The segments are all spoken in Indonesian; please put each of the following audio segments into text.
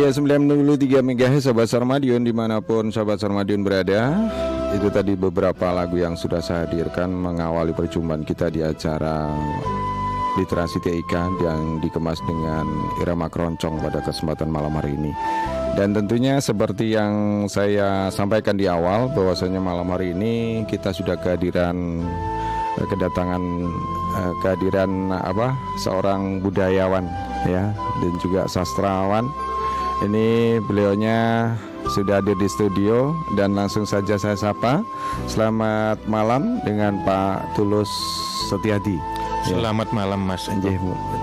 Iya 93 MHz Sobat Sarmadion di mana pun Sobat Sarmadion berada. Itu tadi beberapa lagu yang sudah saya hadirkan Mengawali perjumpaan kita di acara Literasi TIK Yang dikemas dengan irama keroncong pada kesempatan malam hari ini. Dan tentunya seperti yang saya sampaikan di awal bahwasanya malam hari ini kita sudah kehadiran eh, kedatangan eh, kehadiran apa? Seorang budayawan ya dan juga sastrawan ini beliaunya sudah hadir di studio dan langsung saja saya sapa. Selamat malam dengan Pak Tulus Setiadi. Ya. Selamat malam Mas.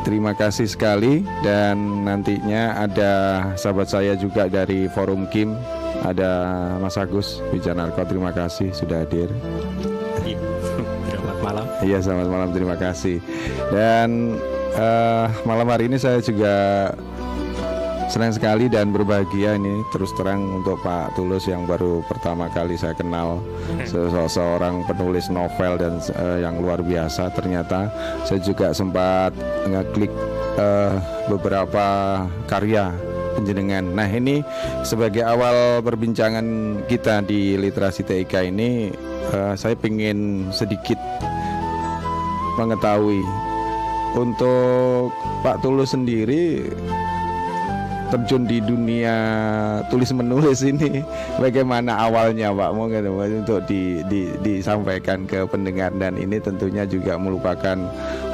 Terima kasih sekali dan nantinya ada sahabat saya juga dari Forum Kim, ada Mas Agus Wijanarko. Terima kasih sudah hadir. Iya. Selamat malam. Iya, selamat malam. Terima kasih. Dan uh, malam hari ini saya juga Senang sekali dan berbahagia ini terus terang untuk Pak Tulus yang baru pertama kali saya kenal hmm. seorang penulis novel dan uh, yang luar biasa. Ternyata saya juga sempat ngeklik uh, beberapa karya penjenengan. Nah ini sebagai awal perbincangan kita di literasi TIK ini uh, saya ingin sedikit mengetahui untuk Pak Tulus sendiri terjun di dunia tulis menulis ini bagaimana awalnya Pak? Mungkin untuk di, di, disampaikan ke pendengar. Dan ini tentunya juga merupakan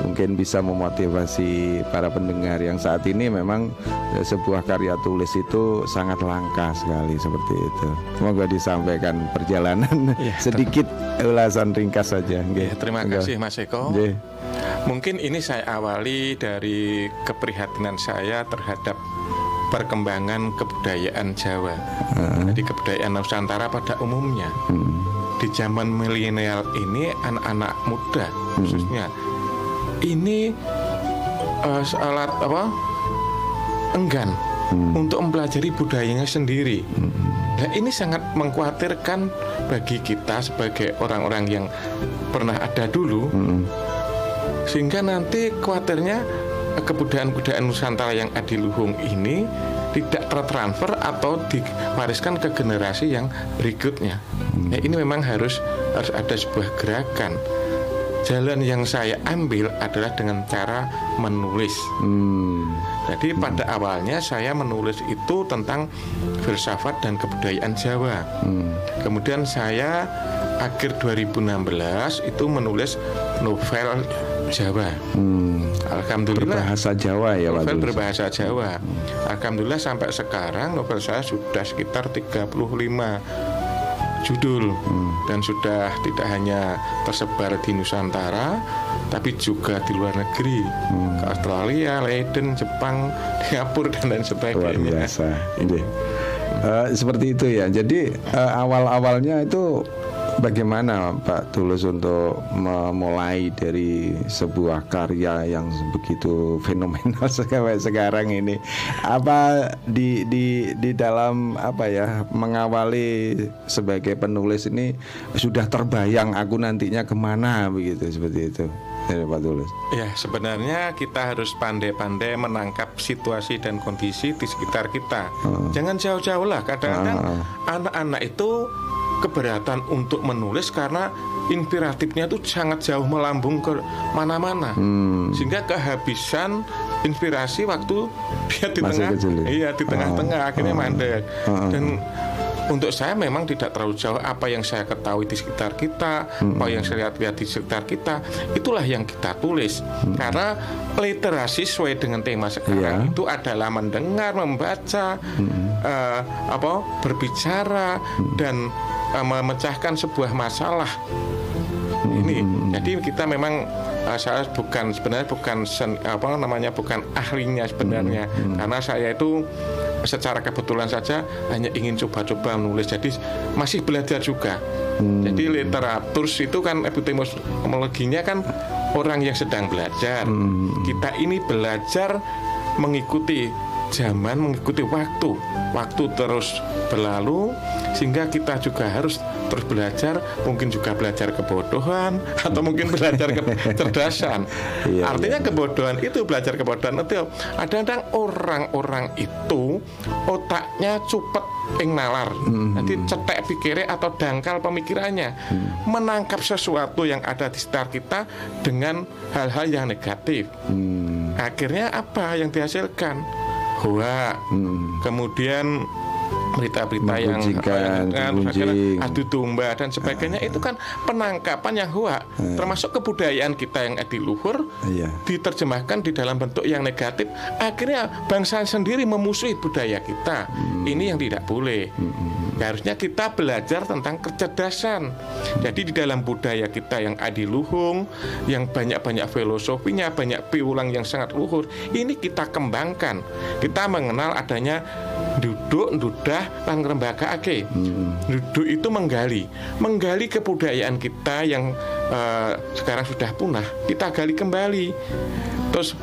mungkin bisa memotivasi para pendengar yang saat ini memang eh, sebuah karya tulis itu sangat langka sekali seperti itu. Semoga disampaikan perjalanan ya, sedikit ulasan ringkas saja. Ya, terima kasih Mas Eko. Mungkin ini saya awali dari keprihatinan saya terhadap perkembangan kebudayaan Jawa. Hmm. Jadi kebudayaan Nusantara pada umumnya. Hmm. Di zaman milenial ini anak-anak muda hmm. khususnya ini uh, alat apa? enggan hmm. untuk mempelajari budayanya sendiri. Hmm. Nah, ini sangat mengkhawatirkan bagi kita sebagai orang-orang yang pernah ada dulu. Hmm. Sehingga nanti khawatirnya kebudayaan-kebudayaan Nusantara yang adiluhung ini tidak tertransfer atau diwariskan ke generasi yang berikutnya. Hmm. Ya, ini memang harus harus ada sebuah gerakan. Jalan yang saya ambil adalah dengan cara menulis. Hmm. Jadi hmm. pada awalnya saya menulis itu tentang filsafat dan kebudayaan Jawa. Hmm. Kemudian saya akhir 2016 itu menulis novel Jawa. Hmm. Alhamdulillah. Berbahasa Jawa ya Novel berbahasa Jawa. Hmm. Alhamdulillah sampai sekarang novel saya sudah sekitar 35 judul hmm. dan sudah tidak hanya tersebar di Nusantara tapi juga di luar negeri hmm. ke Australia, Leiden, Jepang, Singapura dan lain sebagainya. Luar biasa. Ini uh, seperti itu ya. Jadi uh, awal-awalnya itu Bagaimana Pak Tulus untuk memulai dari sebuah karya yang begitu fenomenal sekarang ini? Apa di di di dalam apa ya mengawali sebagai penulis ini sudah terbayang aku nantinya ke mana begitu seperti itu? Ya, Pak Tulus. Ya sebenarnya kita harus pandai-pandai menangkap situasi dan kondisi di sekitar kita. Hmm. Jangan jauh-jauh lah. Kadang-kadang hmm. anak-anak itu keberatan untuk menulis karena inspiratifnya itu sangat jauh melambung ke mana-mana hmm. sehingga kehabisan inspirasi waktu dia di Masih tengah kecil, ya? iya di tengah-tengah oh, akhirnya oh, mandek oh, dan untuk saya memang tidak terlalu jauh apa yang saya ketahui di sekitar kita, hmm. apa yang saya lihat-lihat di sekitar kita, itulah yang kita tulis. Hmm. Karena literasi sesuai dengan tema sekarang yeah. itu adalah mendengar, membaca, hmm. uh, apa, berbicara hmm. dan uh, memecahkan sebuah masalah ini. Jadi kita memang uh, saya bukan sebenarnya bukan sen, apa namanya bukan ahlinya sebenarnya hmm. Hmm. karena saya itu secara kebetulan saja hanya ingin coba-coba menulis jadi masih belajar juga. Hmm. Jadi literatur itu kan epistemologinya kan orang yang sedang belajar. Hmm. Kita ini belajar mengikuti zaman mengikuti waktu waktu terus berlalu sehingga kita juga harus terus belajar mungkin juga belajar kebodohan atau mungkin belajar kecerdasan iya, artinya iya. kebodohan itu belajar kebodohan itu ada-ada orang-orang itu otaknya cupet ing nalar. Hmm. Nanti cetek pikirnya atau dangkal pemikirannya. Hmm. Menangkap sesuatu yang ada di sekitar kita dengan hal-hal yang negatif. Hmm. Akhirnya apa yang dihasilkan? Wah, hmm. kemudian berita-berita yang kan, adu domba dan sebagainya itu kan penangkapan yang hoak uh, termasuk kebudayaan kita yang adiluhur iya. diterjemahkan di dalam bentuk yang negatif. Akhirnya bangsa sendiri memusuhi budaya kita. Hmm. ini yang tidak boleh. Hmm. ya, harusnya kita belajar tentang kecerdasan. Jadi di dalam budaya kita yang adiluhung yang banyak-banyak filosofinya banyak piulang yang sangat luhur ini kita kembangkan. Kita mengenal adanya duduk dudah lan ake hmm. duduk itu menggali. Menggali kebudayaan kita yang uh, sekarang sudah punah kita gali kembali. Terus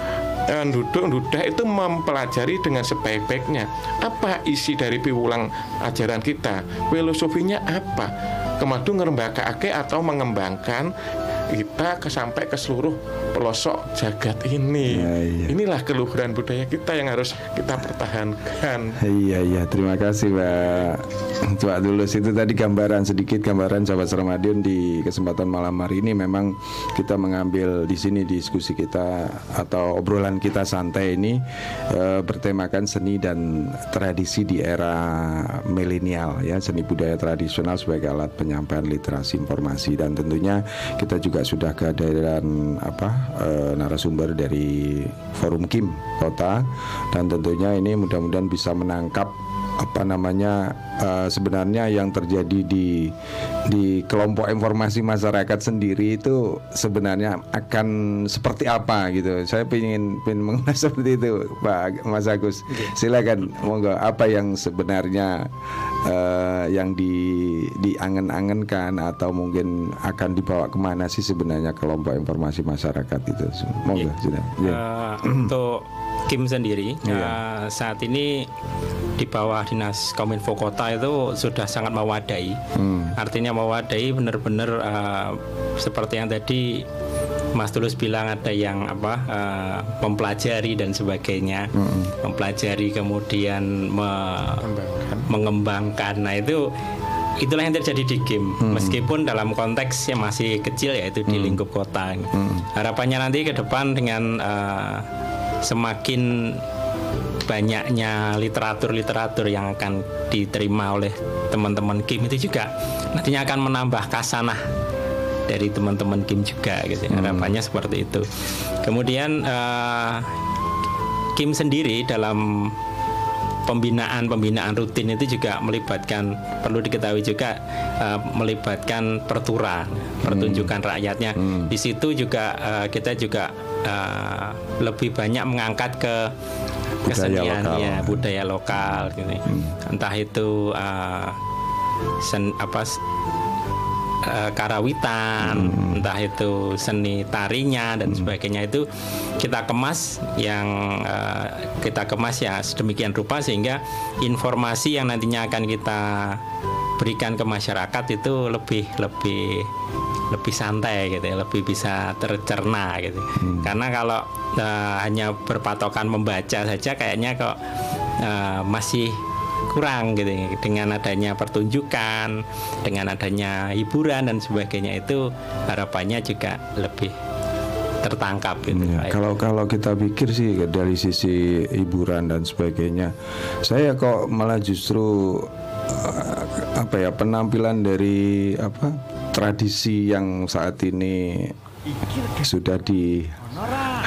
uh, duduk dudah itu mempelajari dengan sebaik-baiknya. Apa isi dari piwulang ajaran kita? Filosofinya apa? Kemadu ake atau mengembangkan kita ke sampai ke seluruh pelosok jagat ini. Ya, iya. Inilah keluhuran budaya kita yang harus kita pertahankan. Iya iya, terima kasih Mbak. Coba dulu itu tadi gambaran sedikit gambaran sahabat Ramadion di kesempatan malam hari ini memang kita mengambil di sini diskusi kita atau obrolan kita santai ini e, bertemakan seni dan tradisi di era milenial ya, seni budaya tradisional sebagai alat penyampaian literasi informasi dan tentunya kita juga juga sudah kehadiran apa e, narasumber dari Forum Kim Kota dan tentunya ini mudah-mudahan bisa menangkap apa namanya uh, sebenarnya yang terjadi di di kelompok informasi masyarakat sendiri itu sebenarnya akan seperti apa gitu. Saya ingin ingin mengulas seperti itu, Pak Mas Agus. Silakan, monggo apa yang sebenarnya uh, yang di diangen-angenkan atau mungkin akan dibawa ke mana sih sebenarnya kelompok informasi masyarakat itu? Monggo, sudah. Yeah. Uh, untuk Kim sendiri yeah. Iya. uh, saat ini di bawah dinas Kominfo Kota itu sudah sangat mewadai. Hmm. Artinya mewadai benar-benar uh, seperti yang tadi Mas Tulus bilang ada yang apa uh, mempelajari dan sebagainya, hmm. mempelajari kemudian me mengembangkan. Nah itu itulah yang terjadi di game hmm. meskipun dalam konteks yang masih kecil yaitu di hmm. lingkup kota. Hmm. Harapannya nanti ke depan dengan uh, semakin banyaknya literatur-literatur yang akan diterima oleh teman-teman Kim itu juga nantinya akan menambah kasanah dari teman-teman Kim juga gitu hmm. harapannya seperti itu kemudian uh, Kim sendiri dalam pembinaan pembinaan rutin itu juga melibatkan perlu diketahui juga uh, melibatkan pertura pertunjukan hmm. rakyatnya hmm. di situ juga uh, kita juga uh, lebih banyak mengangkat ke kesenian lokal. ya budaya lokal gitu hmm. entah itu uh, sen apa uh, karawitan hmm. entah itu seni tarinya dan hmm. sebagainya itu kita kemas yang uh, kita kemas ya sedemikian rupa sehingga informasi yang nantinya akan kita berikan ke masyarakat itu lebih lebih lebih santai gitu ya, lebih bisa tercerna gitu. Hmm. Karena kalau uh, hanya berpatokan membaca saja kayaknya kok uh, masih kurang gitu ya. dengan adanya pertunjukan, dengan adanya hiburan dan sebagainya itu harapannya juga lebih tertangkap gitu. Ya, kalau kalau kita pikir sih dari sisi hiburan dan sebagainya, saya kok malah justru uh, apa ya penampilan dari apa tradisi yang saat ini sudah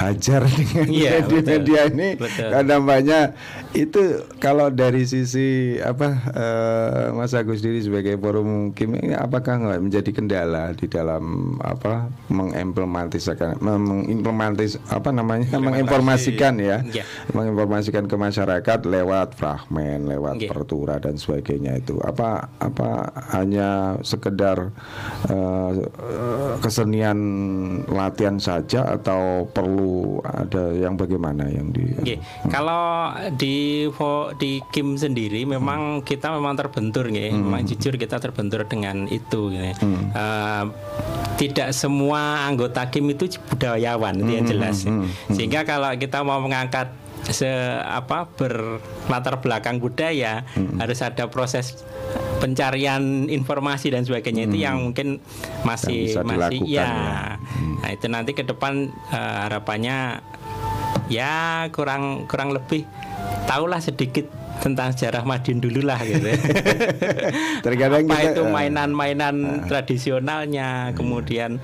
dihajar dengan iya, media-media ini. Karena banyak itu kalau dari sisi apa uh, Mas Agus diri sebagai forum Kim ini apakah nggak menjadi kendala di dalam apa mengimplementasikan mengimplementis apa namanya menginformasikan ya yeah. menginformasikan ke masyarakat lewat fragmen lewat yeah. pertura dan sebagainya itu. Apa apa hanya sekedar uh, kesenian latihan saja atau perlu ada yang bagaimana yang di okay. hmm. kalau di di Kim sendiri memang hmm. kita memang terbentur ya hmm. memang jujur kita terbentur dengan itu hmm. uh, tidak semua anggota Kim itu budayawan itu yang hmm, jelas hmm. Hmm. sehingga kalau kita mau mengangkat se apa berlatar belakang budaya hmm. harus ada proses pencarian informasi dan sebagainya hmm. itu yang mungkin masih yang masih ya. ya. Hmm. Nah, itu nanti ke depan uh, harapannya ya kurang kurang lebih tahulah sedikit tentang sejarah Madiun dulu lah gitu. Terkadang apa kita, itu eh, mainan-mainan uh, tradisionalnya, kemudian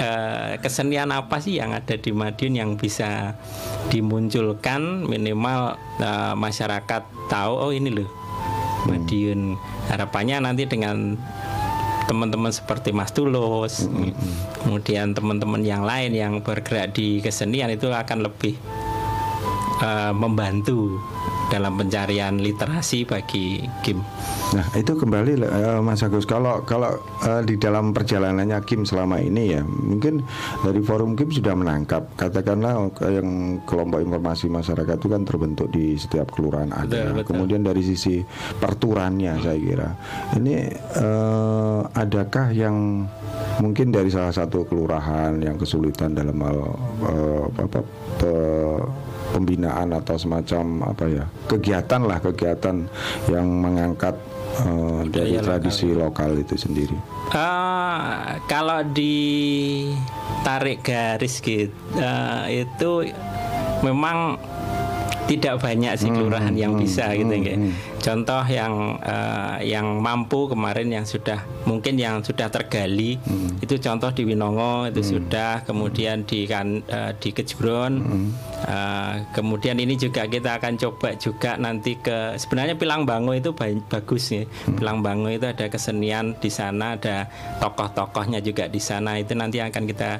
uh, kesenian apa sih yang ada di Madiun yang bisa dimunculkan minimal uh, masyarakat tahu oh ini loh Madiun. Harapannya nanti dengan teman-teman seperti Mas Tulus, mm -hmm. kemudian teman-teman yang lain yang bergerak di kesenian itu akan lebih uh, membantu dalam pencarian literasi bagi Kim. Nah itu kembali uh, Mas Agus kalau kalau uh, di dalam perjalanannya Kim selama ini ya mungkin dari forum Kim sudah menangkap katakanlah yang kelompok informasi masyarakat itu kan terbentuk di setiap kelurahan ada. Betul, betul. Kemudian dari sisi perturannya saya kira ini uh, adakah yang mungkin dari salah satu kelurahan yang kesulitan dalam hal uh, apa, apa pembinaan atau semacam apa ya kegiatan lah kegiatan yang mengangkat uh, dari ya, tradisi lokal. lokal itu sendiri. Uh, kalau ditarik garis gitu uh, itu memang tidak banyak sih kelurahan hmm, yang hmm, bisa gitu hmm, gitu hmm. Contoh yang uh, yang mampu kemarin yang sudah mungkin yang sudah tergali hmm. itu contoh di Winongo itu hmm. sudah kemudian di kan uh, di Kejbron hmm. uh, kemudian ini juga kita akan coba juga nanti ke sebenarnya Pilang Bango itu bagus ya hmm. Pilang Bango itu ada kesenian di sana ada tokoh-tokohnya juga di sana itu nanti akan kita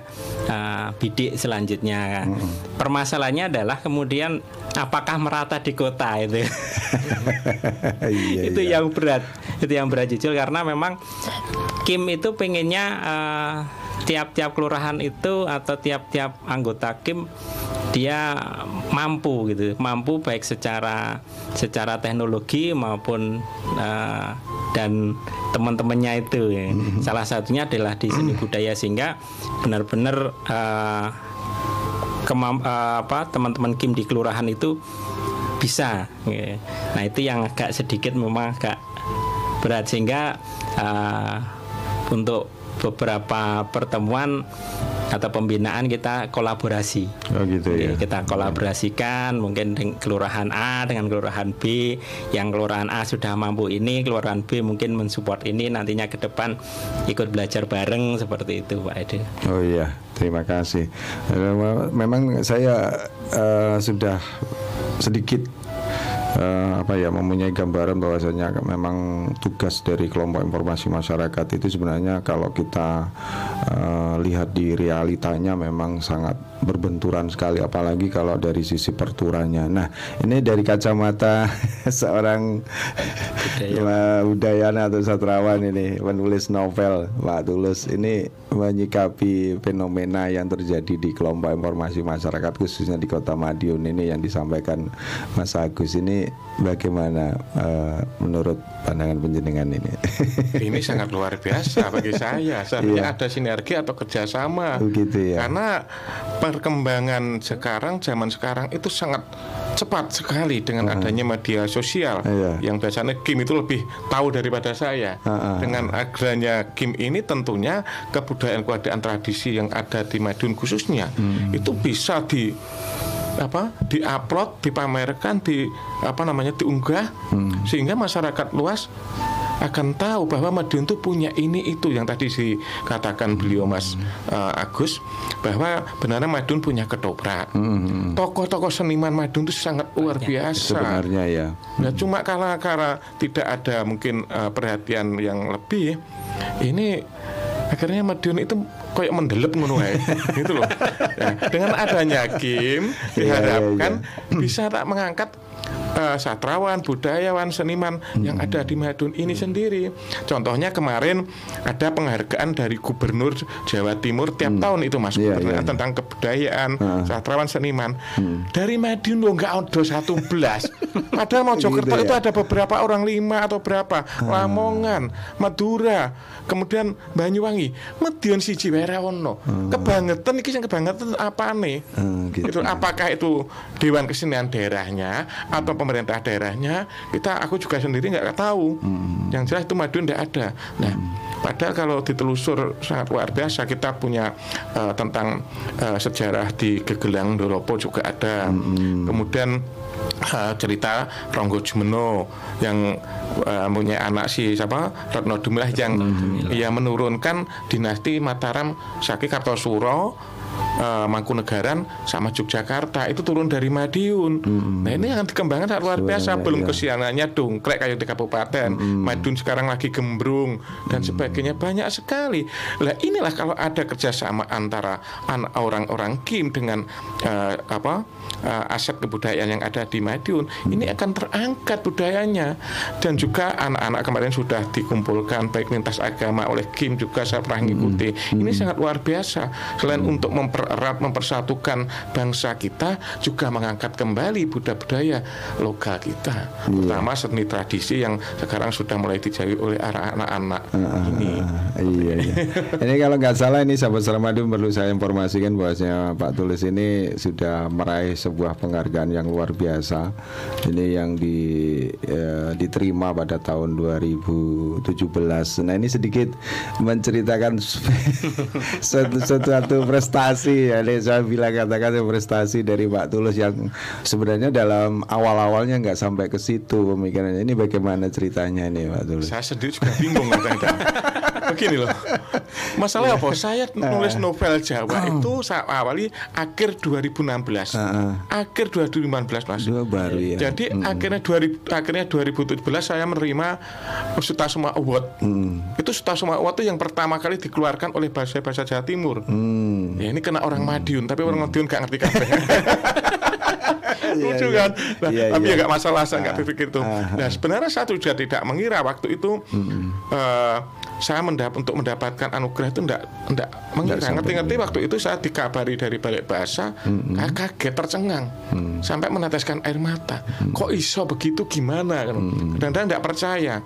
uh, bidik selanjutnya hmm. permasalahannya adalah kemudian apakah merata di kota itu iya, itu iya. yang berat itu yang berat jujur karena memang Kim itu pengennya uh, tiap-tiap kelurahan itu atau tiap-tiap anggota Kim dia mampu gitu mampu baik secara secara teknologi maupun uh, dan teman-temannya itu ya. Mm-hmm. salah satunya adalah di seni budaya sehingga benar-benar uh, kemam, uh, apa teman-teman Kim di kelurahan itu bisa. Nah itu yang agak sedikit memang agak berat sehingga uh, untuk beberapa pertemuan atau pembinaan kita kolaborasi. Oh gitu ya. Kita kolaborasikan mungkin dengan kelurahan A dengan kelurahan B. Yang kelurahan A sudah mampu ini, kelurahan B mungkin mensupport ini nantinya ke depan ikut belajar bareng seperti itu Pak Ede. Oh iya, terima kasih. Memang saya uh, sudah sedikit uh, apa ya mempunyai gambaran bahwasanya memang tugas dari kelompok informasi masyarakat itu sebenarnya kalau kita uh, lihat di realitanya memang sangat berbenturan sekali apalagi kalau dari sisi perturannya. Nah, ini dari kacamata seorang budayana atau sastrawan ini penulis novel Pak Tulus ini menyikapi fenomena yang terjadi di kelompok informasi masyarakat khususnya di Kota Madiun ini yang disampaikan Mas Agus ini bagaimana uh, menurut pandangan penjenengan ini? ini sangat luar biasa bagi saya. Seharusnya yeah. ada sinergi atau kerjasama. Begitu ya. Karena perkembangan sekarang zaman sekarang itu sangat cepat sekali dengan uh adanya media sosial uh, yang biasanya game itu lebih tahu daripada saya uh -uh. dengan adanya game ini tentunya kebudayaan-kebudayaan tradisi yang ada di Madiun khususnya hmm. itu bisa di apa diupload dipamerkan di apa namanya diunggah hmm. sehingga masyarakat luas akan tahu bahwa Madiun itu punya ini itu yang tadi dikatakan beliau Mas uh, Agus bahwa benarnya Madiun punya ketoprak. Hmm. Tokoh-tokoh seniman Madiun itu sangat luar biasa. Sebenarnya ya. Nah, cuma karena karena tidak ada mungkin uh, perhatian yang lebih ini akhirnya Madiun itu kayak mendelep ngono wae gitu loh. Nah, dengan adanya game diharapkan bisa tak mengangkat uh, sastrawan, budayawan, seniman hmm. yang ada di Madun ini hmm. sendiri. Contohnya kemarin ada penghargaan dari Gubernur Jawa Timur tiap hmm. tahun itu Mas yeah, Gubernur yeah, tentang kebudayaan, uh. sastrawan, seniman. Hmm. Dari Madun lo nggak ada satu belas. Padahal Mojokerto gitu ya? itu ada beberapa orang lima atau berapa, uh. Lamongan, Madura, kemudian Banyuwangi, Medion siji wae ono. Kebangetan iki sing kebangetan apa nih? Hmm, gitu. Itu apakah itu Dewan Kesenian daerahnya atau pemerintah daerahnya kita aku juga sendiri nggak tahu hmm. yang jelas itu Madiun tidak ada nah hmm. padahal kalau ditelusur sangat luar biasa kita punya uh, tentang uh, sejarah di Gegelang Doropo juga ada hmm. kemudian uh, cerita Ronggo Jumeno yang uh, punya anak si siapa Retno Dumilah yang ia menurunkan dinasti Mataram Saki Kartosuro uh, Mangkunegaran sama Yogyakarta itu turun dari Madiun. Hmm. Nah ini yang dikembangkan sangat luar biasa. Suara, Belum ya. kesianannya dongklek kayak di kabupaten. Hmm. Madiun sekarang lagi gembrung dan hmm. sebagainya banyak sekali. Lah inilah kalau ada kerjasama antara orang-orang Kim dengan uh, apa uh, aset kebudayaan yang ada di Madiun, hmm. ini akan terangkat budayanya dan juga anak-anak kemarin sudah dikumpulkan baik lintas agama oleh Kim juga saya pernah mengikuti. Hmm. Ini sangat luar biasa. Selain hmm. untuk mempererat, mempersatukan bangsa kita, juga mengangkat kembali budaya-budaya lokal kita, yeah. terutama seni tradisi yang sekarang sudah mulai dijauhi oleh anak-anak uh, ini. Uh, iya, iya. ini kalau nggak salah ini sahabat Salamadu perlu saya informasikan bahwasanya Pak Tulis ini sudah meraih sebuah penghargaan yang luar biasa. Ini yang di eh, diterima pada tahun 2017. Nah ini sedikit menceritakan suatu, suatu prestasi prestasi. Ya saya bilang katakan prestasi dari Pak Tulus yang sebenarnya dalam awal-awalnya nggak sampai ke situ pemikirannya. Ini bagaimana ceritanya ini Pak Tulus? Saya sendiri juga bingung begini loh. Masalah apa? Saya nulis novel Jawa oh. itu saya awali akhir 2016 uh, uh. akhir 2015 mas. Dua baru ya. Jadi hmm. akhirnya 2000 akhirnya 2017 saya menerima Sutasoma Award. Hmm. itu Sutasoma Award itu yang pertama kali dikeluarkan oleh bahasa bahasa Jawa Timur. Hmm. ya ini kena orang Madiun tapi orang Madiun gak ngerti kafe lucu iya, kan? Nah, iya, tapi iya. ya gak masalah saya nggak ah, berpikir itu. Ah, nah sebenarnya saya juga tidak mengira waktu itu uh, saya mendapat untuk mendapatkan anugerah itu enggak enggak mengira ngerti-ngerti waktu itu saya dikabari dari balik bahasa hmm. kaget tercengang hmm. sampai meneteskan air mata hmm. kok iso begitu gimana kan hmm. dan enggak percaya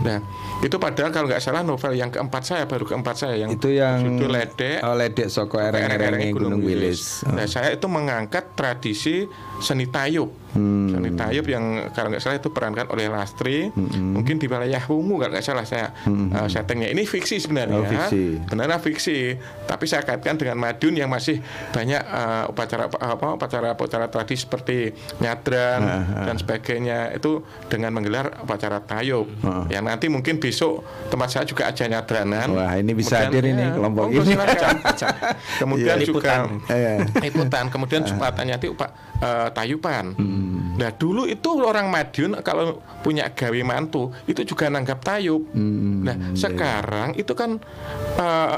nah itu padahal kalau nggak salah novel yang keempat saya baru keempat saya yang itu yang judul ledek oh ledek soko ereng-ereng Gunung Wilis nah saya itu mengangkat tradisi seni tayub Hmm. Seni Tayub yang kalau nggak salah itu perankan oleh Lastri, hmm. mungkin di wilayah Wungu kalau nggak salah saya hmm. uh, settingnya. Ini fiksi sebenarnya, oh, fiksi. benar fiksi. Tapi saya kaitkan dengan Madun yang masih banyak uh, upacara apa upacara upacara tradisi seperti nyadran uh, uh. dan sebagainya itu dengan menggelar upacara Tayub. Uh. Yang nanti mungkin besok tempat saya juga ada nyadranan. Wah ini bisa hadir ini ya, kelompok ini. Kemudian yeah. juga iputan. Kemudian Jumatannya itu uh, Tayupan. Hmm. Nah dulu itu orang Madiun kalau punya gawe mantu itu juga nanggap tayub. Hmm. Nah iya, iya. Sekarang itu kan uh,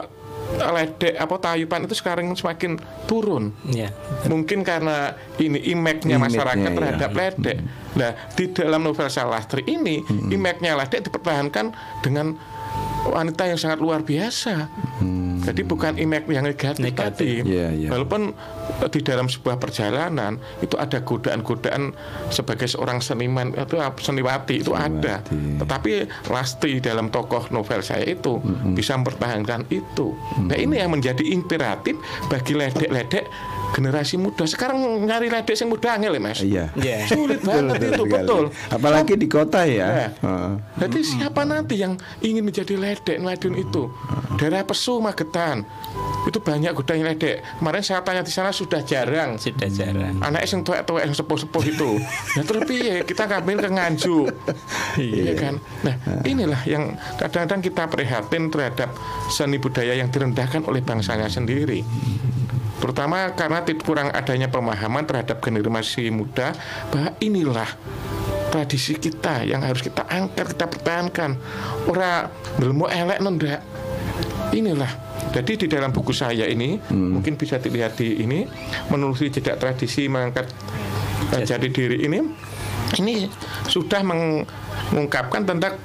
ledek apa tayupan itu sekarang semakin turun. Yeah. Mungkin karena ini imeknya masyarakat terhadap ya. ledek. Nah di dalam novel Salastri ini hmm. imeknya ledek dipertahankan dengan wanita yang sangat luar biasa. Hmm. Jadi bukan image yang negatif, negatif. tadi. Yeah, yeah. Walaupun di dalam sebuah perjalanan itu ada godaan-godaan sebagai seorang seniman itu seniwati itu seniwati. ada. Tetapi Lastri dalam tokoh novel saya itu hmm. bisa mempertahankan itu. Hmm. Nah ini yang menjadi inspiratif bagi ledek-ledek generasi muda. Sekarang nyari ledek yang muda angel ya mas? Iya. Yeah. sulit banget betul, itu betul. Apalagi di kota ya, ya. Uh. jadi siapa nanti yang ingin menjadi ledek Madiun itu? Daerah Pesu Magetan. Itu banyak gudang ledek. Kemarin saya tanya di sana sudah jarang. Sudah jarang. Anak yang tua tua yang sepuh sepuh itu. Ya terus ya kita ngambil ke Nganjuk. Iya. Kan? Nah inilah yang kadang-kadang kita prihatin terhadap seni budaya yang direndahkan oleh bangsanya sendiri terutama karena kurang adanya pemahaman terhadap generasi muda bahwa inilah tradisi kita yang harus kita angkat kita pertahankan. Ora belum elek nondak inilah. Jadi di dalam buku saya ini hmm. mungkin bisa dilihat di ini menelusuri jejak tradisi mengangkat uh, jati diri ini ini sudah mengungkapkan tentang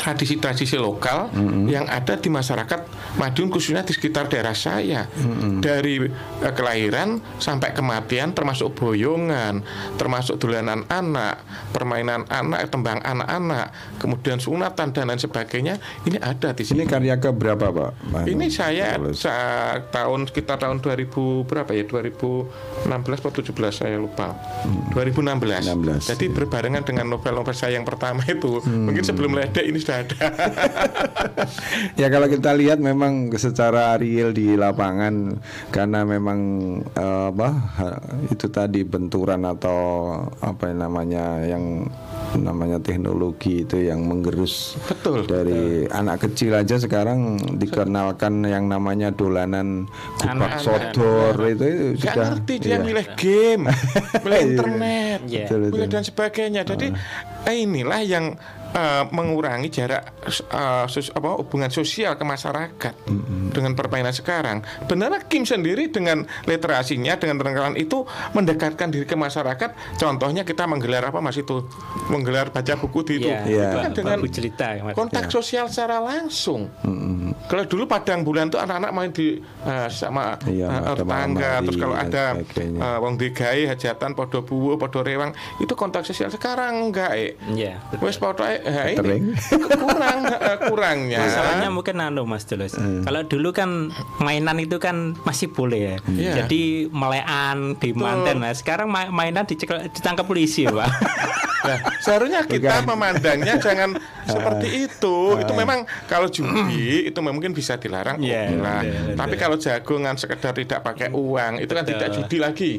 tradisi-tradisi lokal mm-hmm. yang ada di masyarakat Madiun khususnya di sekitar daerah saya mm-hmm. dari uh, kelahiran sampai kematian termasuk boyongan termasuk dolanan anak permainan anak tembang anak-anak kemudian sunatan dan lain sebagainya ini ada di sini ini karya ke berapa pak Manu? ini saya saat tahun sekitar tahun 2000 berapa ya 2016 atau 17 saya lupa hmm. 2016 16, jadi ya. berbarengan dengan novel-novel saya yang pertama itu hmm. mungkin sebelum ledek ini sudah ada. ya kalau kita lihat memang secara real di lapangan karena memang uh, apa itu tadi benturan atau apa namanya yang namanya teknologi itu yang menggerus betul dari betul. anak kecil aja sekarang dikenalkan yang namanya dolanan kupak sodor itu, itu sudah ngerti dia iya. milih game milih internet yeah. milih dan sebagainya jadi uh. inilah yang uh, mengurangi jarak uh, sos, apa, hubungan sosial ke masyarakat mm-hmm. dengan permainan sekarang. Benar Kim sendiri dengan literasinya dengan terenggalan itu mendekatkan diri ke masyarakat. Contohnya kita menggelar apa mas itu menggelar baca buku di itu, yeah, yeah. itu kan dengan cerita, kontak yeah. sosial secara langsung. Mm-hmm. Kalau dulu padang bulan itu anak-anak main di uh, sama yeah, uh, tetangga, terus kalau ada uh, wong digai hajatan, podo buwo, podo rewang itu kontak sosial sekarang enggak eh. Yeah, Wes podo eh, ini kurang uh, kurangnya. Masalahnya mungkin nano Mas Tulus. Hmm. Kalau dulu kan mainan itu kan masih boleh ya. Yeah. Jadi melean di manten. Nah, sekarang ma mainan dicekel, ditangkap polisi, Pak. Nah, seharusnya kita Bukan. memandangnya jangan seperti itu. Itu memang kalau judi itu mungkin bisa dilarang. Yeah, yeah, yeah, Tapi kalau jagongan sekedar tidak pakai uang itu kan Betul. tidak judi lagi.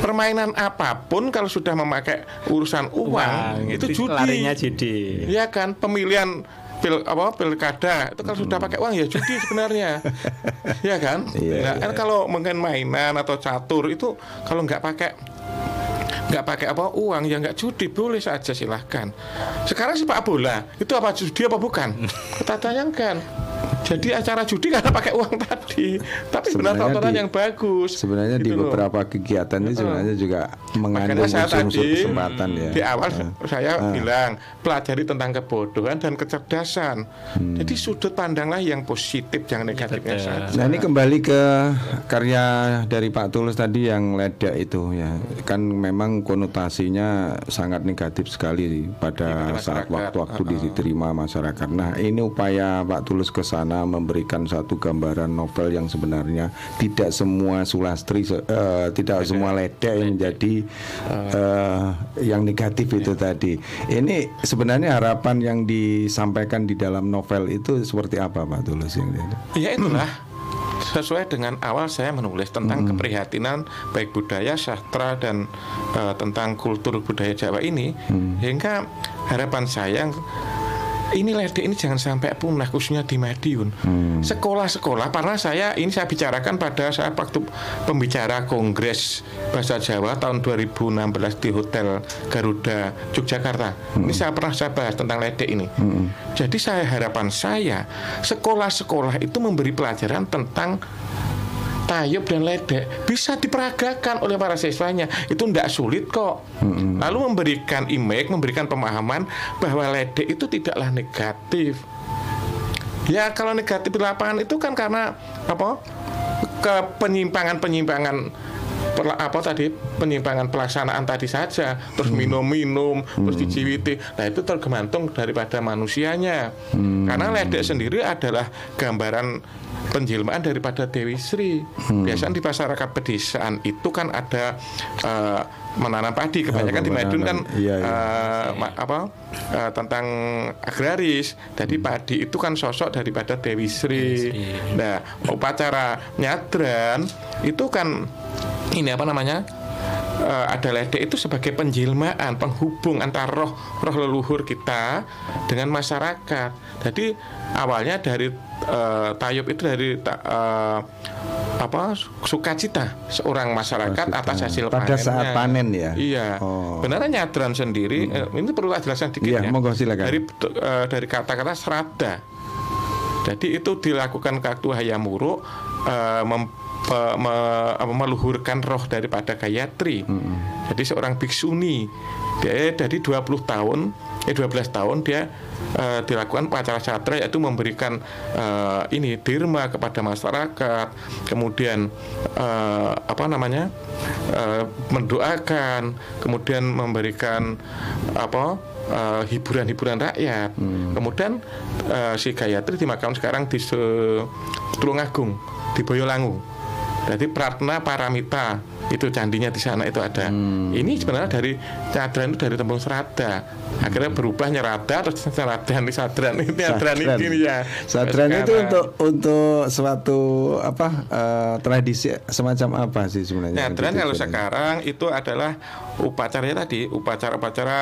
Permainan apa pun kalau sudah memakai urusan uang, uang itu judi. Larinya judi. Iya kan pemilihan pil apa pilkada itu kalau hmm. sudah pakai uang ya judi sebenarnya ya kan yeah, nah, yeah. kan kalau mungkin mainan atau catur itu kalau nggak pakai nggak pakai apa uang ya nggak judi boleh saja silahkan. Sekarang sepak bola itu apa judi apa bukan? Kita tanyakan jadi acara judi karena pakai uang tadi. Tapi sebenarnya tontonan yang bagus sebenarnya gitu di beberapa loh. kegiatan ini sebenarnya juga mengandung unsur kesempatan ya. di awal uh, saya uh. bilang pelajari tentang kebodohan dan kecerdasan. Hmm. jadi sudut pandanglah yang positif jangan negatifnya saja. Nah ini kembali ke karya dari Pak Tulus tadi yang ledak itu ya kan memang konotasinya sangat negatif sekali pada ya, saat waktu-waktu uh -uh. diterima masyarakat nah ini upaya Pak Tulus ke sana memberikan satu gambaran novel yang sebenarnya tidak semua sulastri uh, tidak semua ledek yang menjadi uh, yang negatif itu ya. tadi. Ini sebenarnya harapan yang disampaikan di dalam novel itu seperti apa Pak Tulus yang Ya itulah sesuai dengan awal saya menulis tentang hmm. keprihatinan baik budaya, sastra dan uh, tentang kultur budaya Jawa ini, hmm. hingga harapan saya ini ledek ini jangan sampai punah khususnya di Madiun. Hmm. Sekolah-sekolah karena saya ini saya bicarakan pada saat waktu pembicara Kongres Bahasa Jawa tahun 2016 di Hotel Garuda Yogyakarta. Hmm. Ini saya pernah saya bahas tentang ledek ini. Hmm. Jadi saya harapan saya sekolah-sekolah itu memberi pelajaran tentang tayub dan ledek bisa diperagakan oleh para siswanya. Itu tidak sulit kok. Mm-hmm. lalu memberikan image memberikan pemahaman bahwa ledek itu tidaklah negatif. Ya kalau negatif di lapangan itu kan karena apa? Ke penyimpangan penyimpangan apa tadi penyimpangan pelaksanaan tadi saja terus hmm. minum-minum hmm. terus diciwiti nah itu tergantung daripada manusianya hmm. karena ledek sendiri adalah gambaran penjelmaan daripada Dewi Sri. Hmm. Biasanya di masyarakat pedesaan itu kan ada uh, menanam padi kebanyakan oh, di Madiun kan iya, iya. Uh, apa uh, tentang agraris. Jadi hmm. padi itu kan sosok daripada Dewi Sri. Nah, upacara nyadran itu kan ini apa namanya? Uh, ada ledek itu sebagai penjelmaan, penghubung antara roh roh leluhur kita dengan masyarakat. Jadi awalnya dari uh, tayub itu dari uh, apa sukacita seorang masyarakat Sukacita. atas hasil pada panennya. saat panen ya. Iya. Oh. Benaran nyadran sendiri hmm. ini perlu jelasan dikit iya, ya. Monggo silakan. Dari uh, dari kata-kata serada Jadi itu dilakukan Kaktu Hayamuruk uh, mem, uh, me, meluhurkan roh daripada Gayatri. Hmm. Jadi seorang biksuni dia dari 20 tahun eh 12 tahun dia uh, dilakukan pacara satra yaitu memberikan uh, ini dirma kepada masyarakat kemudian uh, apa namanya uh, mendoakan kemudian memberikan apa hiburan-hiburan uh, rakyat. Hmm. Kemudian uh, si Gayatri dimakamkan sekarang di Tulungagung di Boyolangu. Jadi Pratna Paramita itu candinya di sana itu ada. Hmm. Ini sebenarnya dari cadran itu dari tembung serada. Akhirnya berubah nyerada terus seradan ini sadran ini sadran ini ya. Sadran itu untuk untuk suatu apa uh, tradisi semacam apa sih sebenarnya? Sadran kalau sekarang itu adalah upacaranya tadi upacara-upacara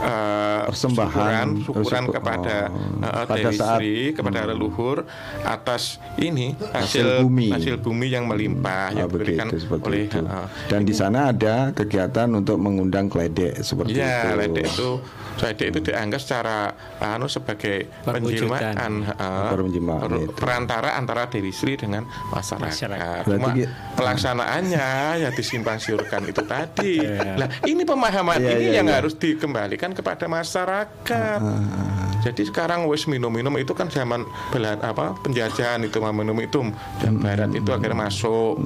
uh, persembahan syukuran, syukuran oh, kepada uh, Dewi saat, Sri kepada hmm. leluhur atas ini hasil, hasil bumi hasil bumi yang melimpah oh, yang diberikan oleh uh, dan di sana ada kegiatan untuk mengundang kledek seperti ya, itu. kledek itu kledek itu dianggap secara anu sebagai penjelmaan uh, perantara antara Dewi Sri dengan masyarakat. masyarakat. Cuma pelaksanaannya ya disimpang siurkan itu tadi. Nah, ini pemahaman ya, ini ya, yang ya. harus dikembalikan kepada masyarakat. Uh, Jadi sekarang wes minum-minum itu kan zaman belan apa penjajahan itu minum itu dan barat itu akhirnya masuk.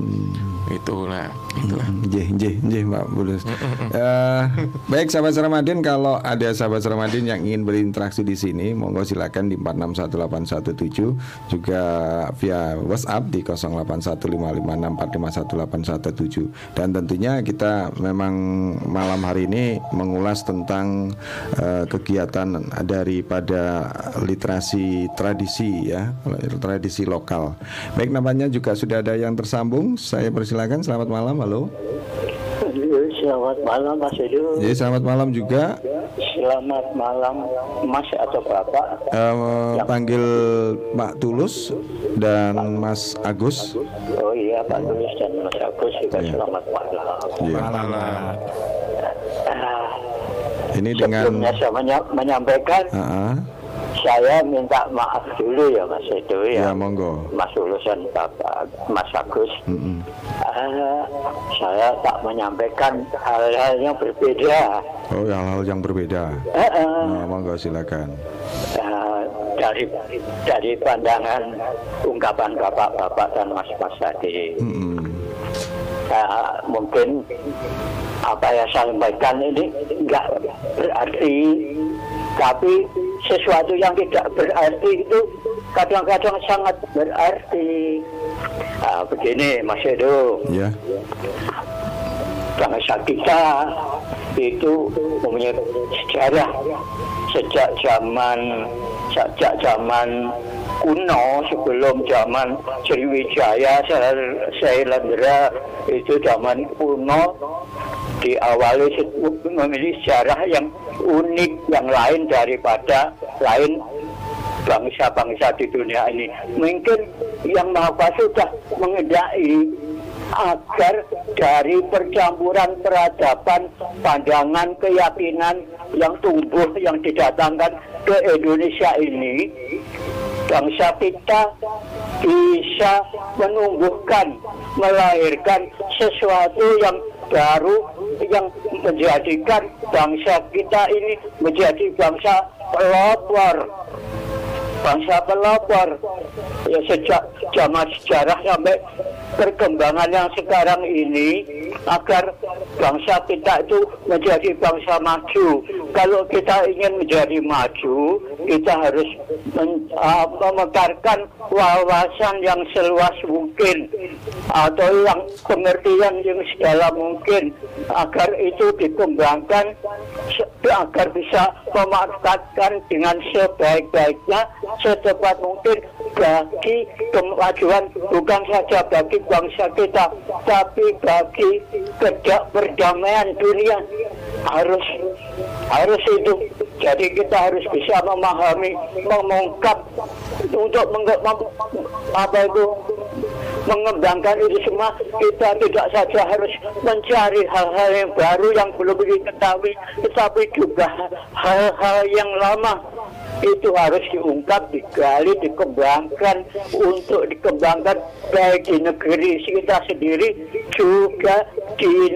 Itulah itulah. Jeh jeh jeh Mbak Bulus. Uh, baik sahabat Ramadhan kalau ada sahabat Ramadhan yang ingin berinteraksi di sini monggo silakan di 461817 juga via WhatsApp di 081556451817 dan tentunya kita memang malam hari ini mengulas tentang uh, kegiatan daripada literasi tradisi ya tradisi lokal. Baik namanya juga sudah ada yang tersambung. Saya persilakan silakan. Selamat malam. Halo. Selamat malam Mas Edo. Jadi selamat malam juga. Selamat malam Mas atau Bapak. Uh, panggil Pak Tulus dan Mas Agus. Oh iya Pak Tulus dan Mas Agus juga yeah. selamat malam. Yeah. Malam. Uh, Ini dengan saya menyampaikan. Uh -uh saya minta maaf dulu ya Mas Edo ya, ya monggo. Mas Lulusan Bapak Mas Agus. Mm -hmm. uh, saya tak menyampaikan hal-hal yang berbeda. Oh, hal-hal yang berbeda. Uh, uh, nah, monggo silakan. Uh, dari dari pandangan ungkapan bapak-bapak dan mas-mas tadi, mm -hmm. uh, mungkin apa yang saya sampaikan ini enggak berarti tapi sesuatu yang tidak berarti itu kadang-kadang sangat berarti. Nah, begini Mas Edo. Ya. Bangsa kita itu mempunyai sejarah sejak zaman sejak zaman kuno sebelum zaman Sriwijaya Sailendra itu zaman kuno diawali memiliki sejarah yang unik yang lain daripada lain bangsa-bangsa di dunia ini. Mungkin yang Maha Kuasa sudah mengendaki agar dari percampuran peradaban, pandangan, keyakinan yang tumbuh, yang didatangkan ke Indonesia ini, bangsa kita bisa menumbuhkan, melahirkan sesuatu yang baru yang menjadikan bangsa kita ini menjadi bangsa pelopor. Bangsa pelopor. Ya sejak zaman sejarah sampai perkembangan yang sekarang ini agar bangsa kita itu menjadi bangsa maju. Kalau kita ingin menjadi maju, kita harus memekarkan wawasan yang seluas mungkin atau yang pengertian yang sedalam mungkin agar itu dikembangkan agar bisa memanfaatkan dengan sebaik-baiknya secepat mungkin bagi kemajuan bukan saja bagi bangsa kita tapi bagi kerja perdamaian dunia. Harus harus itu. Jadi kita harus bisa memahami mengungkap untuk meng, apa itu mengembangkan itu semua. Kita tidak saja harus mencari hal-hal yang baru yang belum diketahui tetapi juga hal-hal yang lama itu harus diungkap, digali, dikembangkan untuk dikembangkan baik di negeri kita sendiri juga di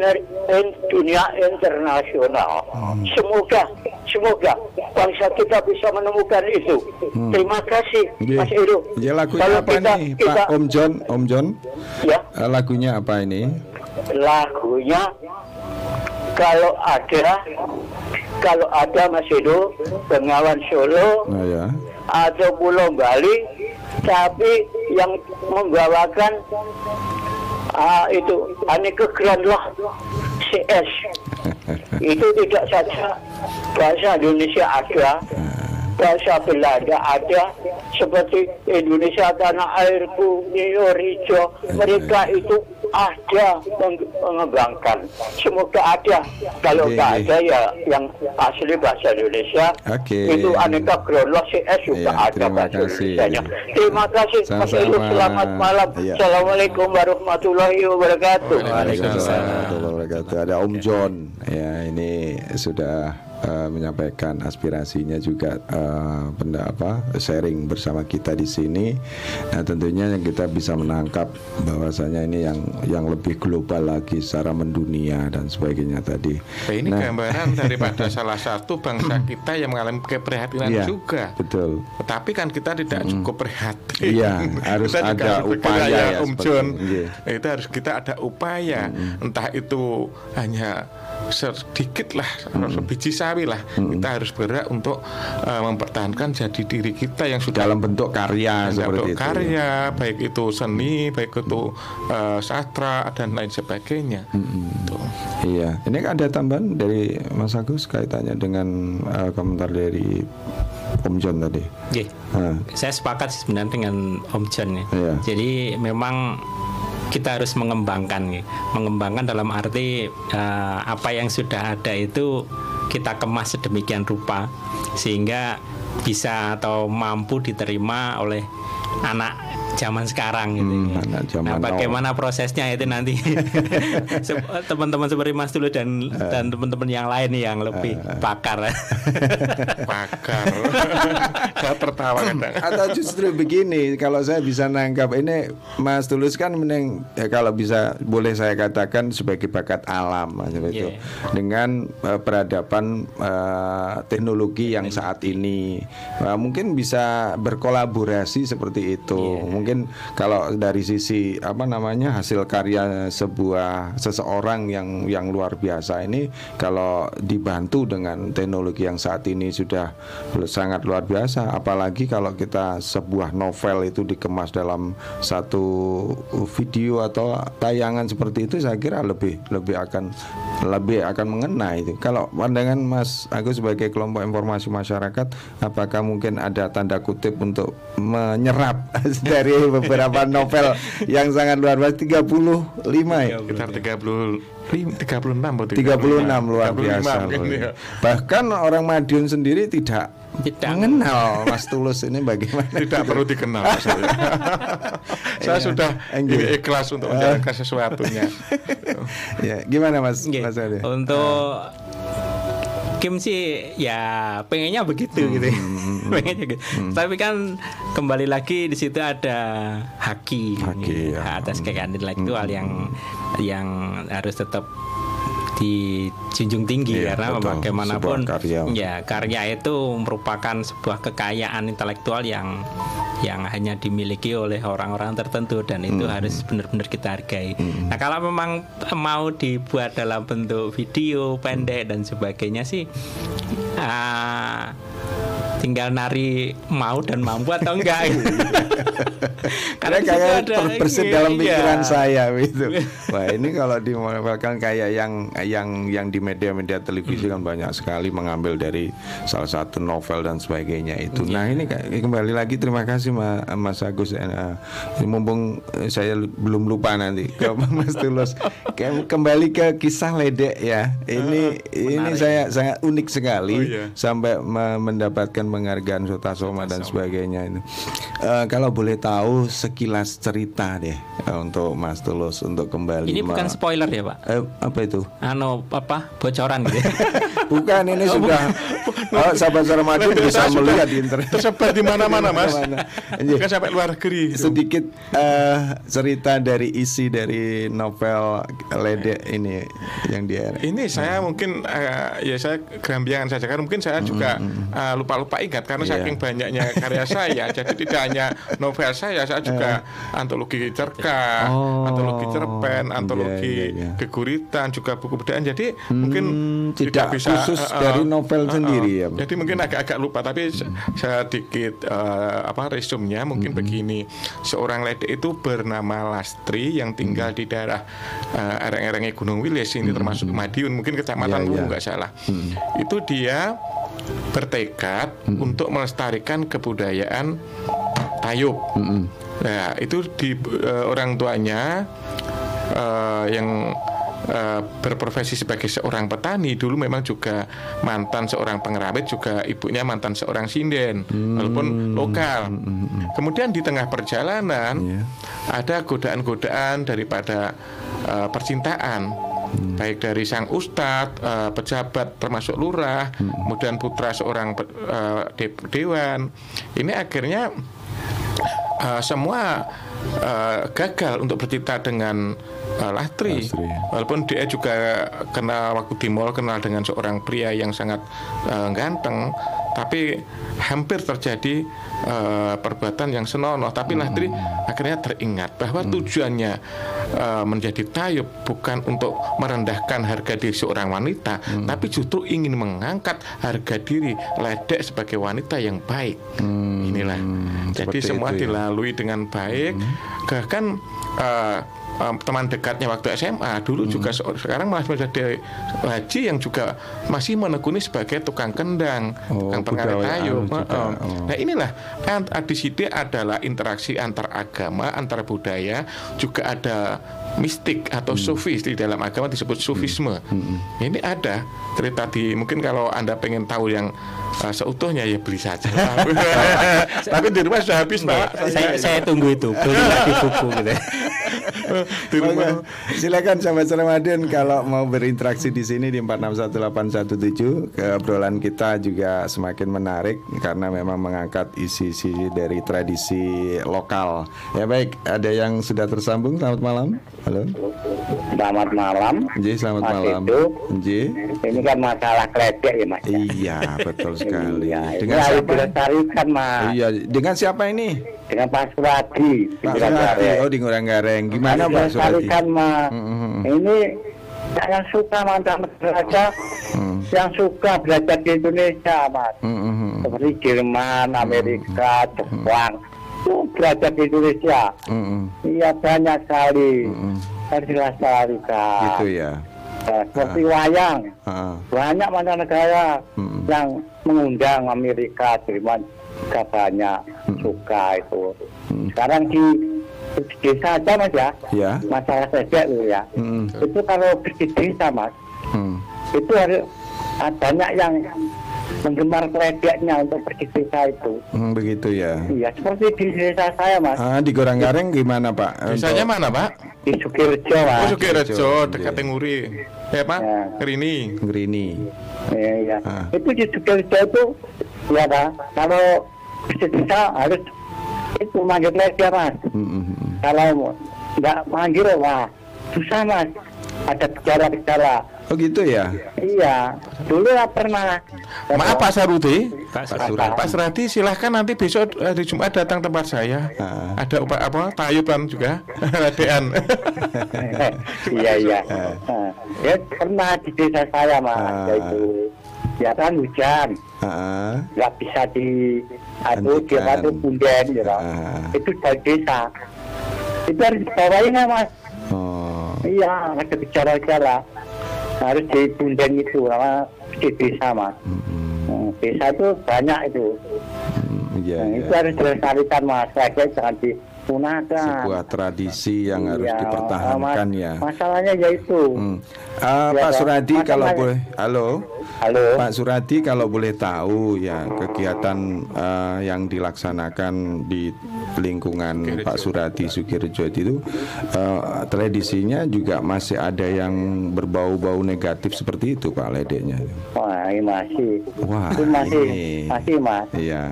dunia internasional. Hmm. Semoga semoga bangsa kita bisa menemukan itu. Hmm. Terima kasih yeah. Mas Iru. Ya, lagunya Kalau apa kita, nih kita, Pak Om John? Om John? Ya. Eh, lagunya apa ini? Lagunya kalau ada kalau ada Mas Edo Bengawan Solo oh, ya. atau Pulau Bali tapi yang membawakan uh, itu aneka lah CS itu tidak saja bahasa Indonesia ada bahasa Belanda ada seperti Indonesia tanah airku Nio Rijo mereka itu ada mengembangkan. Semoga ada. Kalau okay. ada ya yang asli bahasa Indonesia okay. itu aneka kronolog CS juga ya, ada bahasa Indonesia terima kasih. Mas Ilu selamat malam. Ya. Assalamualaikum warahmatullahi wabarakatuh. Waalaikumsalam. Warahmatullahi wabarakatuh. Ada Om John. Ya ini sudah uh, menyampaikan aspirasinya juga uh, benda apa sharing bersama kita di sini. Nah tentunya yang kita bisa menangkap bahwasanya ini yang yang lebih global lagi secara mendunia dan sebagainya tadi. Nah, ini nah, gambaran daripada salah satu bangsa kita yang mengalami keprihatinan iya, juga. Betul. Tetapi kan kita tidak cukup prihatin. Iya harus kita ada upaya ya, Om John. Iya. Itu harus kita ada upaya. Hmm. Entah itu hanya sedikit lah hmm. biji sawi lah hmm. kita harus bergerak untuk uh, mempertahankan jadi diri kita yang sudah dalam bentuk karya dalam seperti bentuk itu. karya baik itu seni baik itu uh, sastra dan lain sebagainya hmm. Tuh. iya ini ada tambahan dari Mas Agus kaitannya dengan uh, komentar dari Om John tadi. Yeah. Saya sepakat sebenarnya dengan Om John ya. Yeah. Jadi memang kita harus mengembangkan mengembangkan dalam arti uh, apa yang sudah ada itu kita kemas sedemikian rupa sehingga bisa atau mampu diterima oleh anak zaman sekarang gitu. Hmm, ya. zaman nah, bagaimana now. prosesnya itu nanti teman-teman seperti Mas Tulu dan uh, dan teman-teman yang lain nih yang lebih uh, pakar. pakar. saya tertawa kadang. Atau justru begini, kalau saya bisa nangkap ini Mas Tulus kan mending ya kalau bisa boleh saya katakan sebagai bakat alam yeah. Dengan uh, peradaban uh, teknologi yang saat ini uh, mungkin bisa berkolaborasi seperti itu. Yeah mungkin kalau dari sisi apa namanya hasil karya sebuah seseorang yang yang luar biasa ini kalau dibantu dengan teknologi yang saat ini sudah sangat luar biasa apalagi kalau kita sebuah novel itu dikemas dalam satu video atau tayangan seperti itu saya kira lebih lebih akan lebih akan mengena itu. Kalau pandangan Mas Agus sebagai kelompok informasi masyarakat apakah mungkin ada tanda kutip untuk menyerap dari beberapa novel yang sangat luar biasa. 35 ya. Sekitar 30 36 36 luar 35, biasa. Ya. Bahkan orang Madiun sendiri tidak tidak. mengenal Mas Tulus ini bagaimana. Tidak perlu dikenal saya, saya sudah ini ikhlas untuk menjalankan sesuatunya. Ya gimana Mas? Mas Ade? untuk Kim sih ya pengennya begitu hmm, gitu. Ya. Hmm, hmm, pengennya gitu. Hmm. Tapi kan kembali lagi di situ ada haki, haki ya. atas kekayaan intelektual hmm. yang yang harus tetap dijunjung tinggi iya, karena betul. bagaimanapun karya. ya karya itu merupakan sebuah kekayaan intelektual yang yang hanya dimiliki oleh orang-orang tertentu dan itu hmm. harus benar-benar kita hargai. Hmm. Nah kalau memang mau dibuat dalam bentuk video pendek dan sebagainya sih. Uh, tinggal nari mau dan mampu atau enggak? Karena kayak terbersit dalam pikiran iya. saya gitu. Wah ini kalau dimodelkan kayak yang yang yang di media-media televisi kan banyak sekali mengambil dari salah satu novel dan sebagainya itu. Nah ini kembali lagi terima kasih Mas Agus uh, mumpung saya belum lupa nanti ke Mas Tulus. Kembali ke kisah ledek ya. Ini uh, ini saya sangat unik sekali oh, iya. sampai mendapatkan mengargan Sotasoma dan sebagainya itu. Uh, kalau boleh tahu sekilas cerita deh uh, untuk Mas Tulus untuk kembali. Ini bukan spoiler ya Pak? Uh, apa itu? Ano apa bocoran gitu? Ya? bukan ini oh, sudah. Oh, sahabat Sarmadi bisa melihat di internet. Tersebar di mana-mana Mas. Bukan sampai luar negeri. Sedikit uh, cerita dari isi dari novel Lede ini yang dia. Ini saya mungkin uh, ya saya kerambiangan saja karena mungkin saya juga uh, lupa-lupa ingat karena yeah. saking banyaknya karya saya. jadi tidak hanya novel saya, saya juga uh. antologi cerkah, oh. antologi cerpen, antologi yeah, yeah, yeah. keguritan, juga buku budayaan. Jadi hmm, mungkin tidak, bisa khusus uh, dari novel uh, sendiri ya. Jadi mungkin agak-agak lupa tapi hmm. sedikit uh, apa resumnya mungkin hmm. begini. Seorang lede itu bernama Lastri yang tinggal hmm. di daerah uh, ereng-erengnya Gunung Wilis ini hmm. termasuk Madiun mungkin kecamatan yeah, yeah. nggak salah. Hmm. Itu dia bertekad hmm. Untuk melestarikan kebudayaan Tayub. Hmm. Nah, itu di uh, orang tuanya uh, yang uh, berprofesi sebagai seorang petani dulu memang juga mantan seorang pengerawit juga ibunya mantan seorang sinden hmm. walaupun lokal. Hmm. hmm, hmm. Kemudian di tengah perjalanan yeah. ada godaan-godaan daripada uh, percintaan hmm. baik dari sang ustadz, uh, pejabat termasuk lurah, hmm. kemudian putra seorang uh, de dewan. Ini akhirnya uh, semua uh, gagal untuk bercita dengan uh, Lastri. Lastri. Walaupun dia juga kenal waktu di mall kenal dengan seorang pria yang sangat uh, ganteng, tapi hampir terjadi uh, perbuatan yang senonoh. Tapi hmm. akhirnya teringat bahwa hmm. tujuannya uh, menjadi tayub bukan untuk merendahkan harga diri seorang wanita, hmm. tapi justru ingin mengangkat harga diri ledek sebagai wanita yang baik. Hmm. Inilah. Jadi semua itu, ya? dilalui dengan baik. Hmm. Bahkan uh, um, teman dekatnya waktu SMA dulu hmm. juga sekarang malah menjadi haji yang juga masih menekuni sebagai tukang kendang, oh, tukang pengarit kayu. Oh. Nah inilah di sini adalah interaksi antar agama, antar budaya, juga ada mistik atau hmm. sufis di dalam agama disebut sufisme. Hmm. Hmm. Ini ada cerita di mungkin kalau anda pengen tahu yang uh, seutuhnya ya beli saja. Tapi di rumah sudah habis pak. Saya, saya tunggu itu beli lagi buku gitu. Silakan sahabat Ramadan kalau mau berinteraksi di sini di 461817 keobrolan kita juga semakin menarik karena memang mengangkat isi-isi dari tradisi lokal. Ya baik, ada yang sudah tersambung. Selamat malam. Halo. Selamat malam. Ji, selamat mas malam. Ji. Ini kan masalah kredit ya, Mas. Iya, betul sekali. Iya, dengan siapa? Dilestarikan, Mas. Iya, dengan siapa ini? Dengan Pak Suradi. Pak Suradi. Oh, di Ngurang Gareng. Gimana Pak Suradi? Dilestarikan, Mas. Mm -hmm. Ini yang suka mantan belajar, mm. yang suka belajar di Indonesia, Mas. Mm -hmm. Seperti Jerman, Amerika. Jepang. Mm belajar di Indonesia. Iya banyak sekali. Harus dilestarikan. Gitu ya. Nah, seperti uh. wayang. Uh. Banyak mancanegara mm yang mengundang Amerika, Jerman juga banyak mm suka itu. Mm. Sekarang di desa aja mas ya, yeah. masalah saja itu ya. Mm. Itu kalau di desa mas, mm. itu harus banyak yang menggemar kreditnya untuk pergi desa itu. Hmm, begitu ya. Iya, seperti di desa saya, Mas. Ah, di Gorang-Gareng gimana, Pak? Desanya mana, Pak? Di Sukirjo, Mas. Oh, Sukirjo, dekat Nguri. Ya, Pak? Ya. Ngerini. Ngerini. Iya, iya. Ah. Itu di Sukirjo itu ya, Pak. Kalau desa harus itu manggil kredit, Mas. Hmm, hmm, hmm. Kalau nggak manggil, wah, susah, Mas. Ada gejala-gejala Oh gitu ya? Iya, dulu ya pernah. Maaf Pak Sarudi, Pak Sarudi, Pak silahkan nanti besok hari Jumat datang tempat saya. Ah. Ada apa apa tayuban juga, adean. iya iya. Ah. Ya pernah di desa saya mas, ah. yaitu ya kan hujan, nggak bisa di aduh dia itu punden gitu. Ah. Itu dari desa. Itu harus dibawain ya mas. Oh. Iya, ada bicara-bicara harus ditundang itu sama di desa mas hmm. desa itu banyak itu hmm, iya, nah, iya. itu harus dilestarikan mas lagi jangan dipunahkan sebuah tradisi yang iya, harus dipertahankan mas, ya masalahnya yaitu hmm. uh, ya, Pak Suradi kalau boleh halo Halo. Pak Suradi kalau boleh tahu ya kegiatan uh, yang dilaksanakan di lingkungan Pak Suradi Sukirjo itu uh, tradisinya juga masih ada yang berbau-bau negatif seperti itu Pak ledeknya. Wah, ini masih. Wah, itu masih ini. masih Mas. Iya.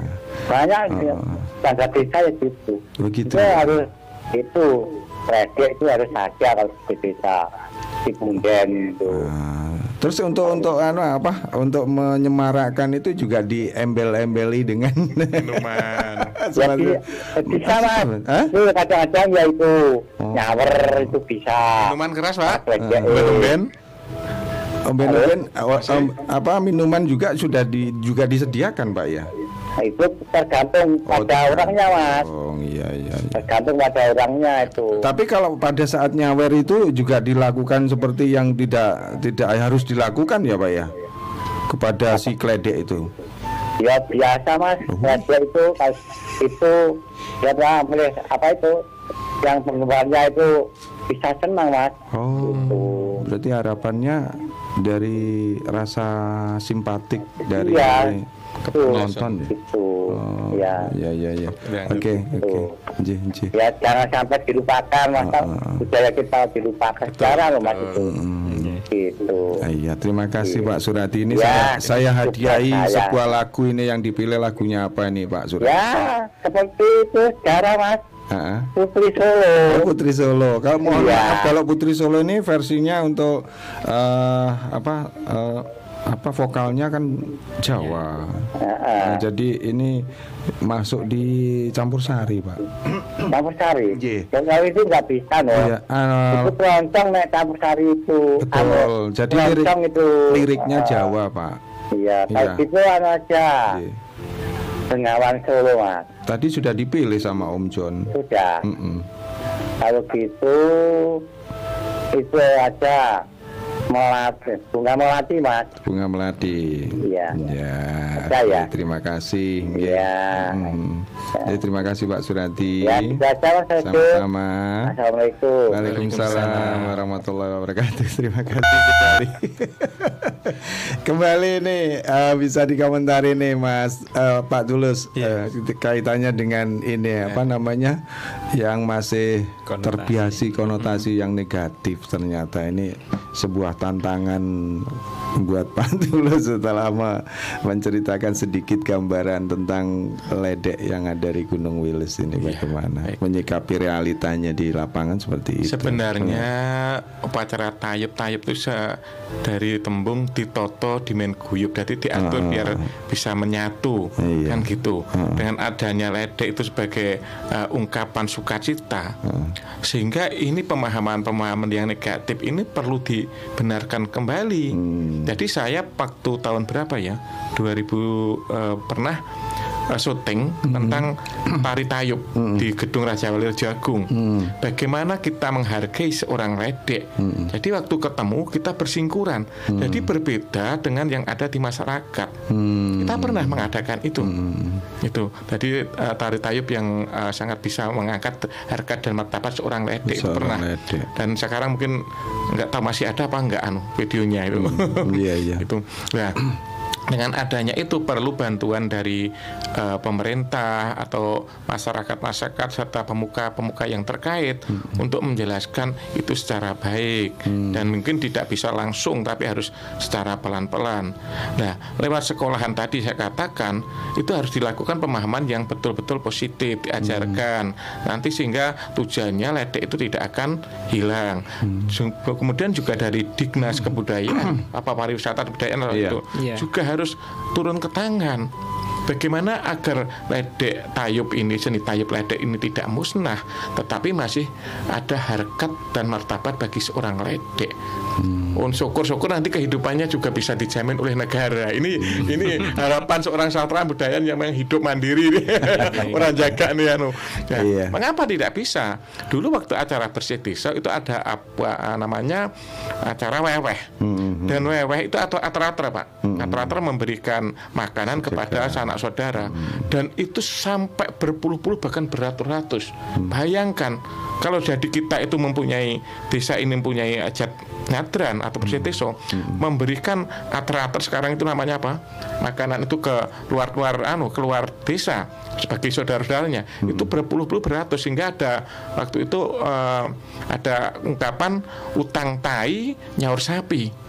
Banyak uh, tangga desa ya gitu. Begitu. Itu harus itu ledek itu harus saja kalau di desa di Punden itu. Uh, terus untuk untuk anu apa? Untuk menyemarakkan itu juga diembel-embeli dengan minuman. Jadi bisa mas. Itu kadang-kadang ya itu oh. nyawer itu bisa. Minuman keras pak. Umben-umben. Umben-umben apa minuman juga sudah di juga disediakan pak ya? Nah, itu tergantung oh, pada orangnya mas. Oh iya iya. iya. Tergantung pada orangnya itu. Tapi kalau pada saat nyawer itu juga dilakukan seperti yang tidak tidak harus dilakukan ya pak ya kepada si kledek itu. Ya biasa mas, uh. kledek itu itu ya boleh apa itu yang penggemarnya itu bisa senang mas. Oh. Gitu. Berarti harapannya dari rasa simpatik dari. Ya penonton ya. Itu. Oh, ya. Ya ya ya. Oke oke. Nji nji. Ya jangan sampai dilupakan masa uh, uh. budaya kita dilupakan sekarang loh Mas itu. Gitu. Iya, terima kasih Pak Surati ini ya, saya saya hadiahi saya. sebuah lagu ini yang dipilih lagunya apa ini Pak Surati? Ya, seperti itu sekarang Mas. Ha? Putri Solo. Oh, Putri Solo. Kalau mohon ya. maaf kalau Putri Solo ini versinya untuk uh, apa? Uh, apa vokalnya kan Jawa. Ya. Nah, jadi ini masuk di campur sari, Pak. Campur sari. Kalau itu nggak bisa loh. Iya. Uh, itu keroncong nek campur sari itu. Betul. Anu, jadi lirik, itu liriknya uh, Jawa, Pak. Iya, iya. itu anu aja. Yeah. Bengawan Solo, Mas. Tadi sudah dipilih sama Om John. Sudah. Mm -mm. Kalau gitu itu aja Melati, bunga melati mas. Bunga melati. Iya. Ya. Saya. Terima kasih. Iya. Hmm. Ya. terima kasih Pak Surati. Ya, Sama-sama. Assalamualaikum. Waalaikumsalam warahmatullahi wabarakatuh. Terima kasih sekali. Kembali nih uh, bisa dikomentari nih Mas uh, Pak Tulus ya. uh, kaitannya dengan ini ya. apa namanya yang masih konotasi. terbiasi konotasi hmm. yang negatif ternyata ini sebuah tantangan buat Pak Tulus setelah menceritakan sedikit gambaran tentang ledek yang ada di Gunung Wilis ini ya, bagaimana baik. menyikapi realitanya di lapangan seperti itu. Sebenarnya hmm. upacara tayub-tayub itu dari tembung ditoto dimen guyub jadi diatur uh, biar bisa menyatu iya. kan gitu. Uh, Dengan adanya ledek itu sebagai uh, ungkapan sukacita uh, sehingga ini pemahaman-pemahaman yang negatif ini perlu dibenarkan kembali. Hmm. Jadi saya waktu tahun berapa ya? 2000 uh, eh, pernah uh, syuting hmm. tentang tari tayub hmm. di gedung Raja Wali Jagung. Hmm. Bagaimana kita menghargai seorang ledek. Hmm. Jadi waktu ketemu kita bersingkuran. Hmm. Jadi berbeda dengan yang ada di masyarakat. Hmm. Kita pernah mengadakan itu. Hmm. Itu. Jadi uh, tari tayub yang uh, sangat bisa mengangkat harkat dan martabat seorang ledek itu pernah. Ledek. Dan sekarang mungkin nggak tahu masih ada apa enggak anu videonya itu. Hmm. Iya iya. itu. Nah, dengan adanya itu perlu bantuan dari uh, pemerintah atau masyarakat-masyarakat serta pemuka-pemuka yang terkait hmm. untuk menjelaskan itu secara baik hmm. dan mungkin tidak bisa langsung tapi harus secara pelan-pelan. Nah, lewat sekolahan tadi saya katakan itu harus dilakukan pemahaman yang betul-betul positif diajarkan hmm. nanti sehingga tujuannya ledek itu tidak akan hilang. Hmm. Kemudian juga dari Dignas Kebudayaan apa pariwisata kebudayaan yeah. itu yeah. juga harus turun ke tangan bagaimana agar ledek tayub ini seni tayub ledek ini tidak musnah tetapi masih ada harkat dan martabat bagi seorang ledek hmm. oh, syukur-syukur nanti kehidupannya juga bisa dijamin oleh negara ini ini harapan seorang sastra budaya yang memang hidup mandiri nih. orang jaga nih anu ya, iya. mengapa tidak bisa dulu waktu acara bersih desa itu ada apa namanya acara weweh hmm. dan weweh itu atau atra-atra pak hmm. atra-atra memberikan makanan kepada sana anak saudara hmm. dan itu sampai berpuluh-puluh bahkan beratus-ratus hmm. bayangkan kalau jadi kita itu mempunyai desa ini mempunyai ajat nyadran atau persiteso hmm. memberikan ater-ater sekarang itu namanya apa makanan itu ke luar-luar anu keluar desa sebagai saudara-saudaranya hmm. itu berpuluh-puluh beratus sehingga ada waktu itu uh, ada ungkapan utang tai nyaur sapi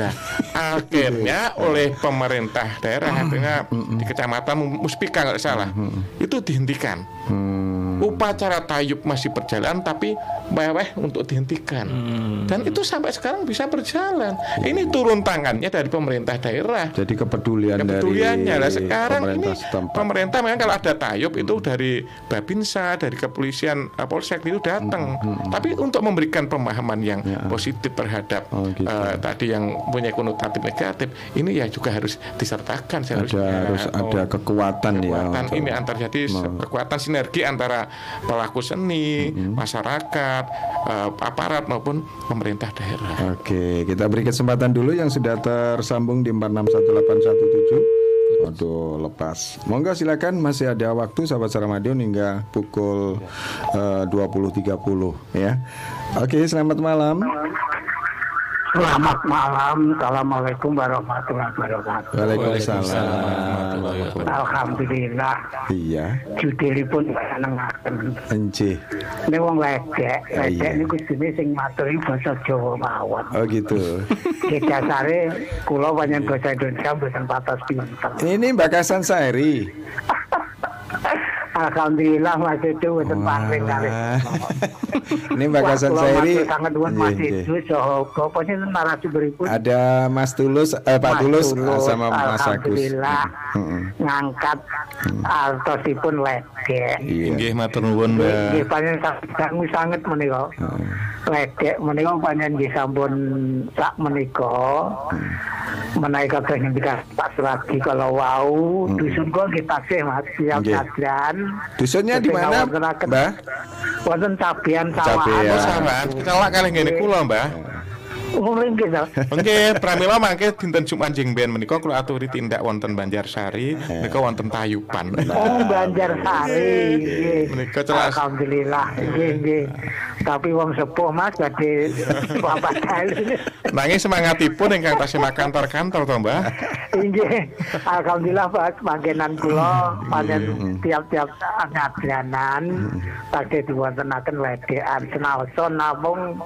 Nah, akhirnya oleh pemerintah daerah akhirnya di kecamatan Muspika nggak salah itu dihentikan. Hmm. Upacara tayub masih berjalan tapi meweh untuk dihentikan. Hmm. Dan itu sampai sekarang bisa berjalan. Ini turun tangannya dari pemerintah daerah. Jadi kepedulian kepeduliannya lah sekarang pemerintah ini setempat. pemerintah memang kalau ada tayub itu dari Babinsa, dari kepolisian uh, Polsek itu datang. Hmm. Hmm. Tapi untuk memberikan pemahaman yang ya. positif terhadap oh, gitu. uh, tadi yang punya konotatif negatif, ini ya juga harus disertakan. Ada harus oh, ada kekuatan, kekuatan ya. Kekuatan ini antar jadi kekuatan sinergi antara pelaku seni, hmm. masyarakat, uh, aparat maupun pemerintah daerah. Oke, kita beri kesempatan dulu yang sudah tersambung di 461817. Waduh, lepas. Monggo silakan masih ada waktu sahabat Saramadion hingga pukul eh, uh, 20.30 ya. Oke, selamat malam. Selamat malam. Assalamualaikum warahmatullahi wabarakatuh. Waalaikumsalam. Alhamdulillah. Iya. pun nengaken. Encih. Ini wong ledek. Ledek ini kudune sing maturi basa Jawa mawon. Oh gitu. Ki dasare kula panjen basa Indonesia mboten patos pinter. Ini Mbak Kasan Sairi. Alhamdulillah Mas itu wonten pangling kali. Ini Mbak Kasan Sairi. Sangat nuwun Mas itu so pokoknya narasumberipun. Ada Mas Tulus eh Pak Tulus, Tulus sama Mas Agus. Alhamdulillah ngangkat artosipun ledek. Nggih matur nuwun Mbak. Nggih panjenengan sangat sanget menika. Ledek menika panjenengan nggih sampun sak menika. menaik kabeh ngendika Pak Suradi kalau wau dusun kok kita sih Mas siap kadran dusunnya di mana? Mbah? Wonten cabean sawah. Cabean. Sawah. Kalak kalih ngene kula Mbah Nggih to. Nggih, pramila mangke dinten Jumat jeng ben menika kula aturi tindak wonten Banjarsari, menika wonten Tayupan. Oh, Banjarsari. Nggih. Menika Alhamdulillah. Nggih, nggih. Tapi wong sepuh Mas badhe bapak kali. Nanging semangatipun ingkang tasih kantor-kantor to, Mbah. Nggih. Alhamdulillah Pak, mangkenan kula panen tiap-tiap ngadranan badhe diwontenaken ledekan senaosa namung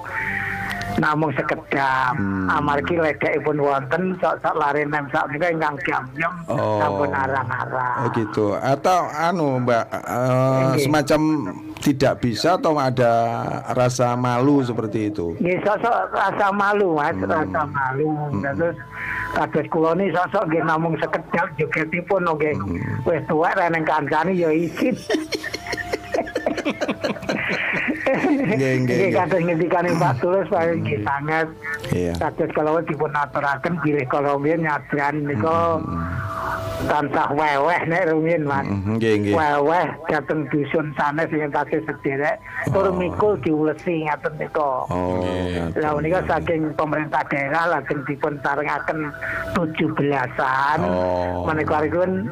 namung sekedap hmm. amargi ledekipun wonten sok-sok lari nem sak menika ingkang jam-jam oh. sampun arang-arang. Oh gitu. Atau anu Mbak uh, semacam tidak bisa atau ada rasa malu seperti itu? Nggih sosok rasa malu Mas, hmm. rasa malu. Hmm. Terus kados kula ni sosok nggih namung sekedap jogetipun nggih. Hmm. Wis tuwek reneng kancane ya izin. Nggih. Kados ngendikane Pak Tulus paling nggih sangat. Iya. Kados kalau dipun aturaken bilih kalau nyadran nika tansah weweh nek rumiyin Mas. Mm-hmm, nggih nggih. Weweh dateng dusun sanes sing tasih sederek tur oh. mikul diulesi ngaten nika. Oh. Lah menika saking pemerintah daerah lajeng dipun sarengaken 17-an. Oh. Menika rikun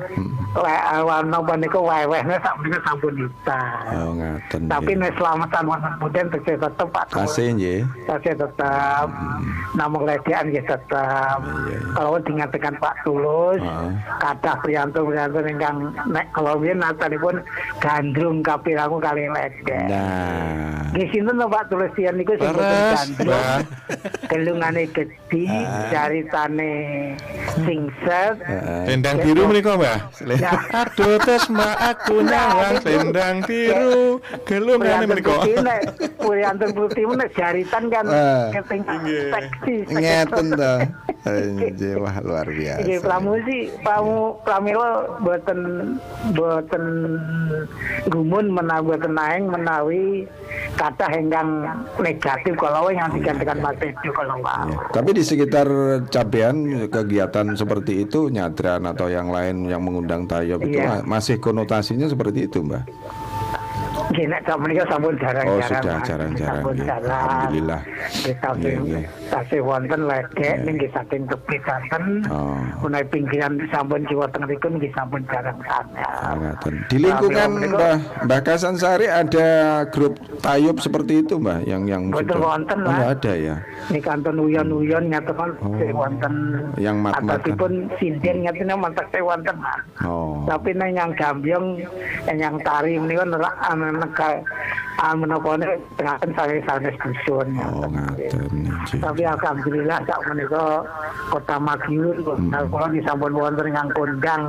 warna menika weweh nek sak menika sampun dita. Oh ngaten. Tapi nek selamatan wonten puden tetep Pak. Tasih nggih. Tasih tetep. Hmm. Namung ledekan nggih tetep. Iya, iya. Kalau dengan Pak Tulus, kathah priyanto priyanto ingkang nek kalau biyen natanipun gandrung kapirangu kali ledek. Nah. Nggih sinten Pak Tulesian niku sing gandrung. Gelungane gedhi, caritane singset. Lendang biru menika, Mbah. Aduh tes ma aku nyawang lendang biru, gelungane menika. Priyanto putih nek jaritan kan keting seksi. Ngeten to. Wah luar biasa. Nggih, pramusi, pramu pramila boten boten gumun menawi boten naeng menawi kata ingkang negatif kalau yang digantikan Mas Edo kalau ya. Tapi di sekitar cabean kegiatan seperti itu nyadran atau yang lain yang mengundang tayop itu iya. masih konotasinya seperti itu, Mbak. Gini, sak menika sampun jarang-jarang. Oh, sudah jarang-jarang. Sampun Ya. jarang. Alhamdulillah. Nggih saking wonten ledek nggih saking kepitanten. Oh. Menawi pinggiran sampun kiwa teng riku nggih sampun jarang sangat. Di lingkungan Mbah Mbah Kasan Sari ada grup tayub seperti itu Mbah yang yang Betul wonten, Oh, Mbah. nggak ada ya. Ini kanton uyon-uyon nyatakan oh. wonten Yang mat-matan. atasipun sinden nyatane mantek teh wonten. Oh. Tapi nang yang gambyong yang tari menika nerak anu neka anu menapa ne tengaken sange sanes dusun. Oh, ngaten. Tapi alhamdulillah sak menika Kota Madiun Hmm. kula disampun wonten ingkang kondang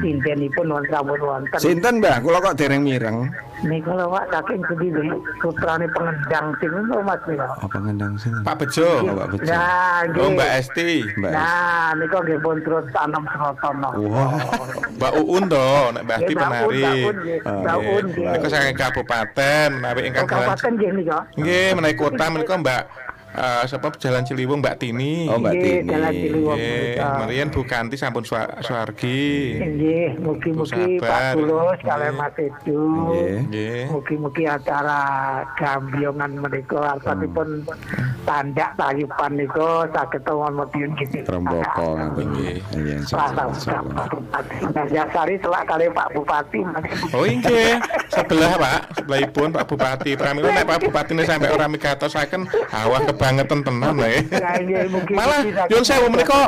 sintenipun wonten sampun wonten. Sinten Mbah? Kula kok dereng mireng. Lho Pak saking putrane pengendang sing lho Mas nika. Apa ngendang sing? Pak Bejo. Oh, Pak Bejo. Nah, Oh. Mbak Esti. Mbak. Nah, niku nggih pun terus tanam serotono. Wah. Mbak Uun nek Mbak Esti penari. Mbak Un, nggih. Mbak Un, nggih. Niku saking kabupaten menawi Oh, ingkang jalan. kabupaten nggih nika. Nggih, menawi kota menika Mbak eh sebab Jalan Ciliwung Mbak Tini. Oh, Mbak Nggih, Tini. Jalan Ciliwung Nggih. Marian Bu Kanti sampun swa- swargi. Nggih, mugi-mugi. Pak Tulus kalian Nggih. Mas Edu. Nggih. Nggih. Mugi-mugi acara gambiongan menika artanipun tandak tayuban niku saged wonten Madiun gitu. Remboko ngaten. Nggih. Iya, Selasa insyaallah. Nah, Jasari selak kali Pak Bupati. Oh inggih, sebelah Pak, sebelahipun Pak Bupati. Pramila nek Pak Bupati ini sampai orang migatosaken awah kebangetan tenan. Ya, nggih, mugi-mugi Malah nyuwun sewu menika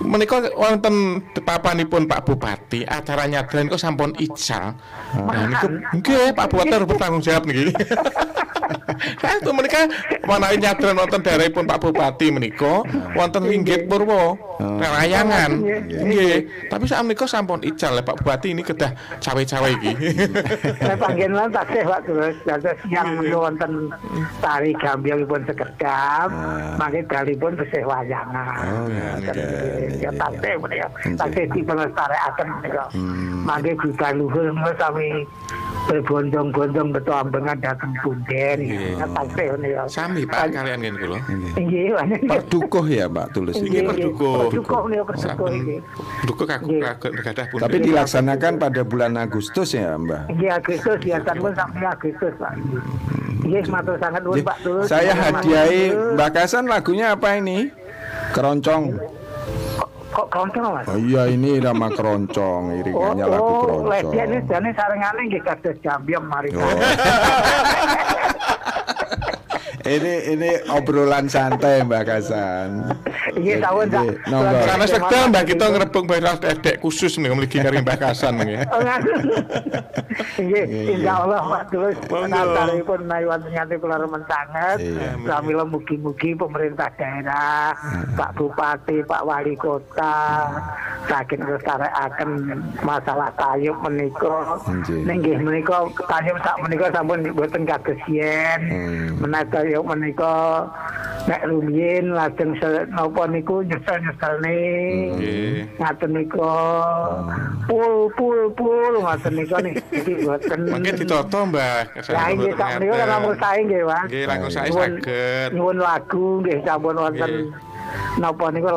menika wonten papanipun Pak Bupati acara nyadran kok sampun ical. Nah niku nggih Pak Bupati harus bertanggung jawab niki. Nah, itu menika menawi nyadran wonten daerahipun Pak Bupati menika wonten Ringgit Purwo. Layangan. Nggih. Tapi sak menika sampun ical lho, Pak Bupati ini kedah cawe-cawe iki. Saya panggilan taksih Pak terus dados siang menika wonten tari gambyongipun sekedap, mangke dalipun tesih wayangan. Oh, ngaten. Ya taksih menika. Nggih. Taksih dipelestarekaken menika. Mangke juga luhur sami berbondong-bondong beto ambengan dateng punden. Ya taksih menika. Sami Pak kalian ngene kula. Nggih. Perdukuh ya Pak Tulus Nggih, ini. perdukuh. Perdukuh menika perdukuh iki. Duku kaku Nggih. kaku gadah. Tapi dilaksanakan pada bulan Agustus ya Mbah. Nggih Agustus biasa pun sampai Agustus Pak. Nggih matur sangat nuwun. Pak. Saya hadiahi. Mbak Kasan lagunya apa ini? Keroncong. Kok keroncong Mas? Oh iya ini nama keroncong, iringannya lagu oh, keroncong. ledek ini jane sarengane nggih kados jambyong mari. Oh. ini ini obrolan santai Mbak Kasan. Iya tahun nonggo. Karena sekdal mbak kita ngerebung bayar dedek khusus nih memiliki kari mbak Kasan nih. Oh, Nggih, insya Allah Pak Tulus menawi wonten nyate kula remen sanget. Iya. Pramila mugi-mugi pemerintah daerah, Pak Bupati, Pak Wali Kota saking nglestarekaken masalah tayub menika. Nggih. Nggih menika tayub sak menika sampun boten kados yen. Hmm. Tayub menika nek rumiyin lajeng napa niku nyesel-nyeselne. Nggih. Ngaten nika pul pul pul ngaten nika nih iki boten. Mungkin ditoto mbak. Lah nggih sak menika lamun sae nggih, Mas. Nggih langsung saya Nyuwun- saged. Nyuwun lagu nggih sampun wonten napa niku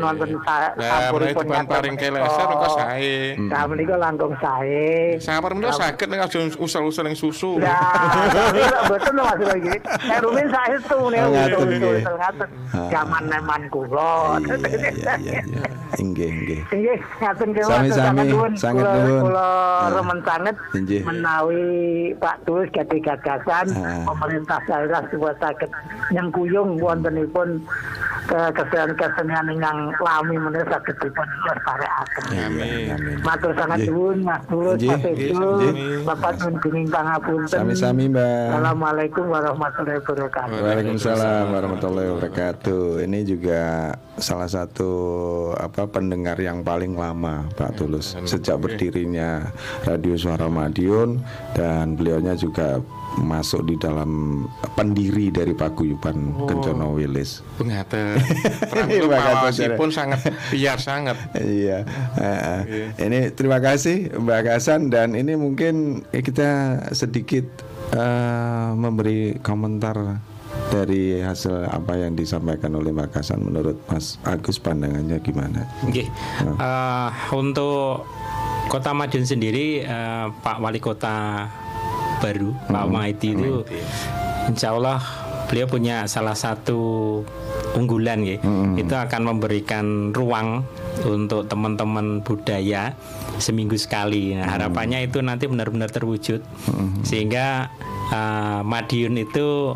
wonten sa- Lah mulai sampuripun paring ke menika. leser kok sae. Nah menika langkung sae. Sampar menika saged nek aja usul-usul yang susu. Lah, betul lho Mas iki. Nek rumin saestu nek Oh, ngaten. Zaman neman kula. Iya iya iya. iya. Inggih inggih. Nggih, ngaten kula Sami-sami, sangat nuwun. Kula- remen sanget menawi Pak Tulus gati gagasan Ah. pemerintah daerah supaya saged nyengkuyung wontenipun ke- kesenian-kesenian ingkang lami menika saged dipun lestarekaken. Amin. Amin. Matur sangat nuwun Mas Tulus, Nggih, Mas nggih, Edu, nggih. Bapak nuwun gunging pangapunten. Sami-sami Mbak. Assalamualaikum warahmatullahi wabarakatuh. Waalaikumsalam warahmatullahi wabarakatuh. Ini juga salah satu apa pendengar yang paling lama Pak Tulus sejak berdirinya Radio Suara Madiun dan beliaunya juga masuk di dalam pendiri dari Paguyuban Kencono Wilis. Pengaten. Pawasipun sangat biar sangat. Iya. eh. Ini terima kasih Mbak Kasan dan ini mungkin kita sedikit eh, memberi komentar dari hasil apa yang disampaikan oleh Mbak Kasan menurut Mas Agus pandangannya gimana? Nggih. Eh, untuk Kota Madiun sendiri eh, Pak Wali Kota baru hmm. Pak Maiti itu Insya Allah beliau punya salah satu unggulan ya hmm. itu akan memberikan ruang untuk teman-teman budaya seminggu sekali nah, harapannya itu nanti benar-benar terwujud hmm. sehingga uh, Madiun itu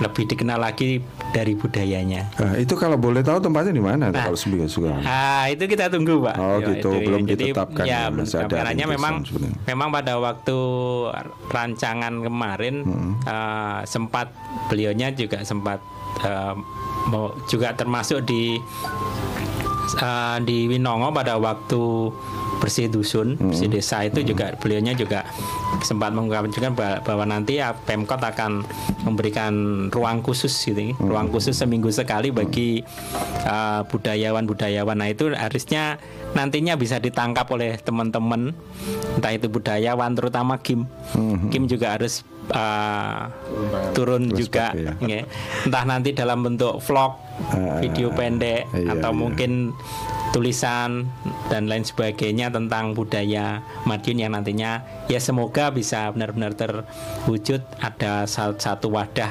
lebih dikenal lagi dari budayanya. Nah, itu kalau boleh tahu tempatnya di mana nah, kalau sembilan suka. Ah, itu kita tunggu, Pak. Oh, ya, gitu. Itu, Belum jadi, ditetapkan. Ya, belum Karena memang sebenarnya. memang pada waktu rancangan kemarin hmm. uh, sempat beliaunya juga sempat uh, juga termasuk di uh, di Winongo pada waktu bersih dusun, hmm. bersih desa itu hmm. juga beliaunya juga sempat mengungkapkan bahwa nanti ya Pemkot akan memberikan ruang khusus gitu, hmm. ruang khusus seminggu sekali bagi uh, budayawan-budayawan. Nah itu harusnya nantinya bisa ditangkap oleh teman-teman entah itu budayawan terutama Kim. Hmm. Kim juga harus uh, turun juga, ya. ya. entah nanti dalam bentuk vlog, uh, video pendek iya, atau iya. mungkin tulisan dan lain sebagainya tentang budaya Madiun yang nantinya ya semoga bisa benar-benar terwujud ada satu wadah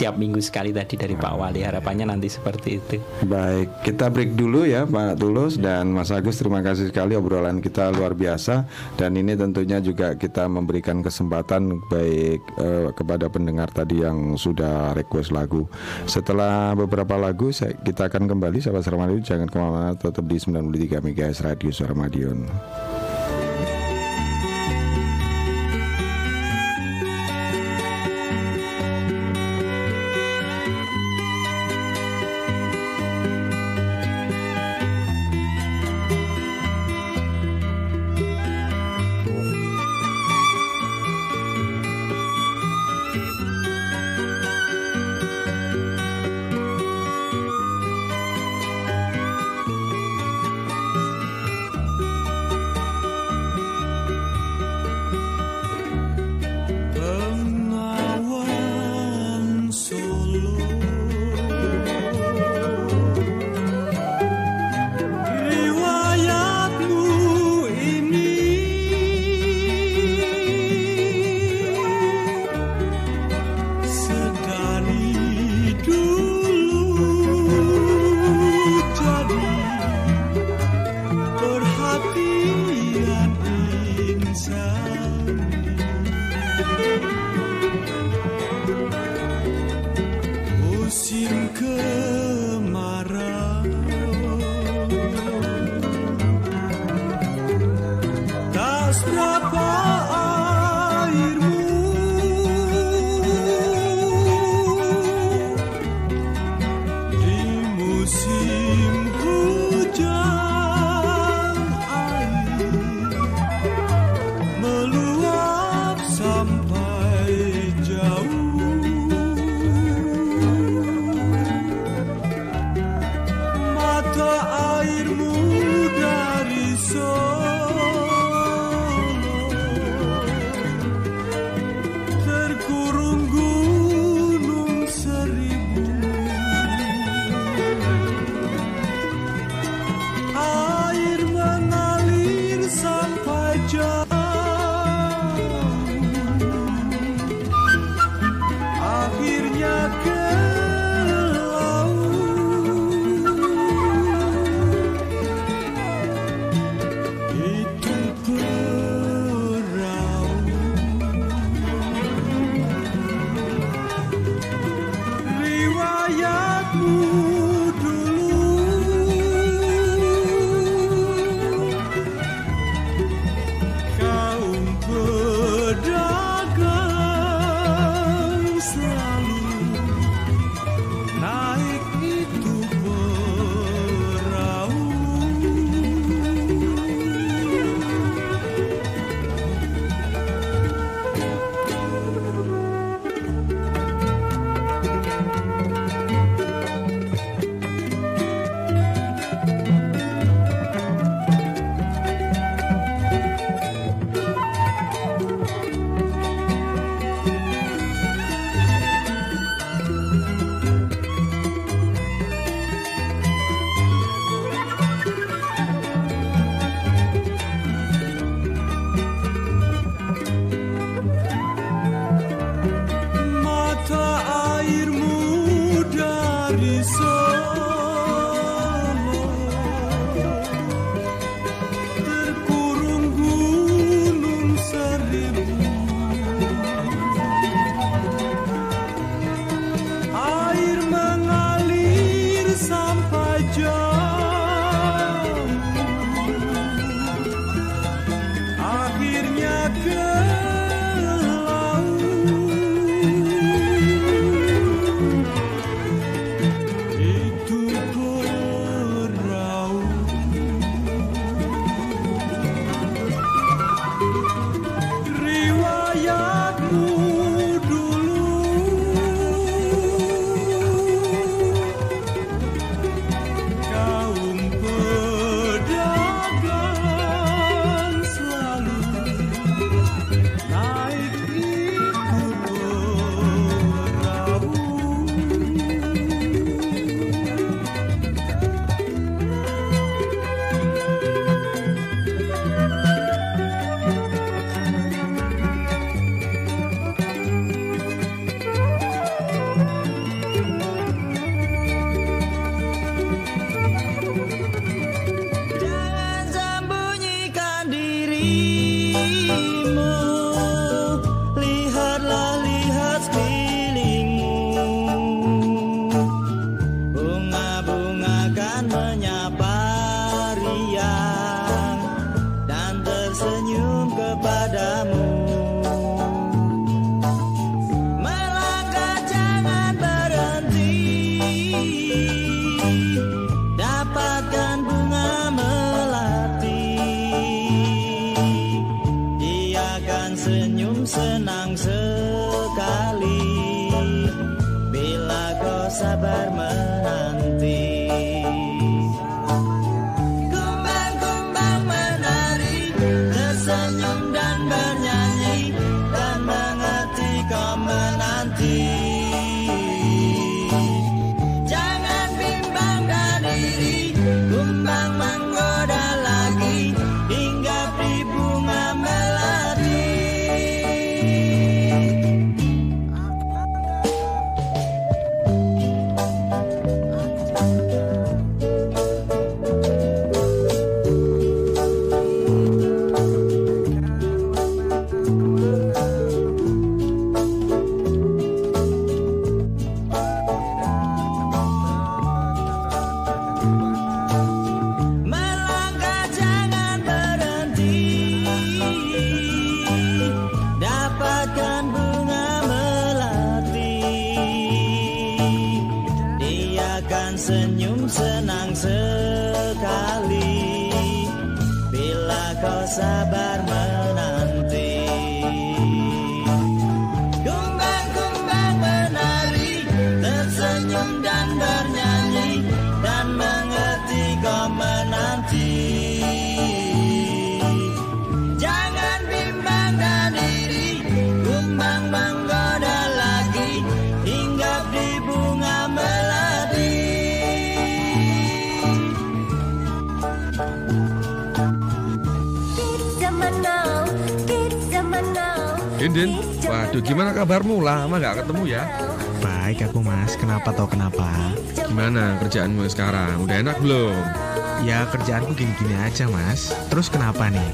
tiap minggu sekali tadi dari Pak Wali harapannya nanti seperti itu. Baik, kita break dulu ya Pak Tulus dan Mas Agus terima kasih sekali obrolan kita luar biasa dan ini tentunya juga kita memberikan kesempatan baik eh, kepada pendengar tadi yang sudah request lagu. Setelah beberapa lagu saya, kita akan kembali sahabat Sermadi jangan ke mana-mana tetap di 93 MHz Radio Suara Madiun. Din, waduh gimana kabarmu? Lama gak ketemu ya? Baik aku mas, kenapa tau kenapa? Gimana kerjaanmu sekarang? Udah enak belum? Ya kerjaanku gini-gini aja mas Terus kenapa nih?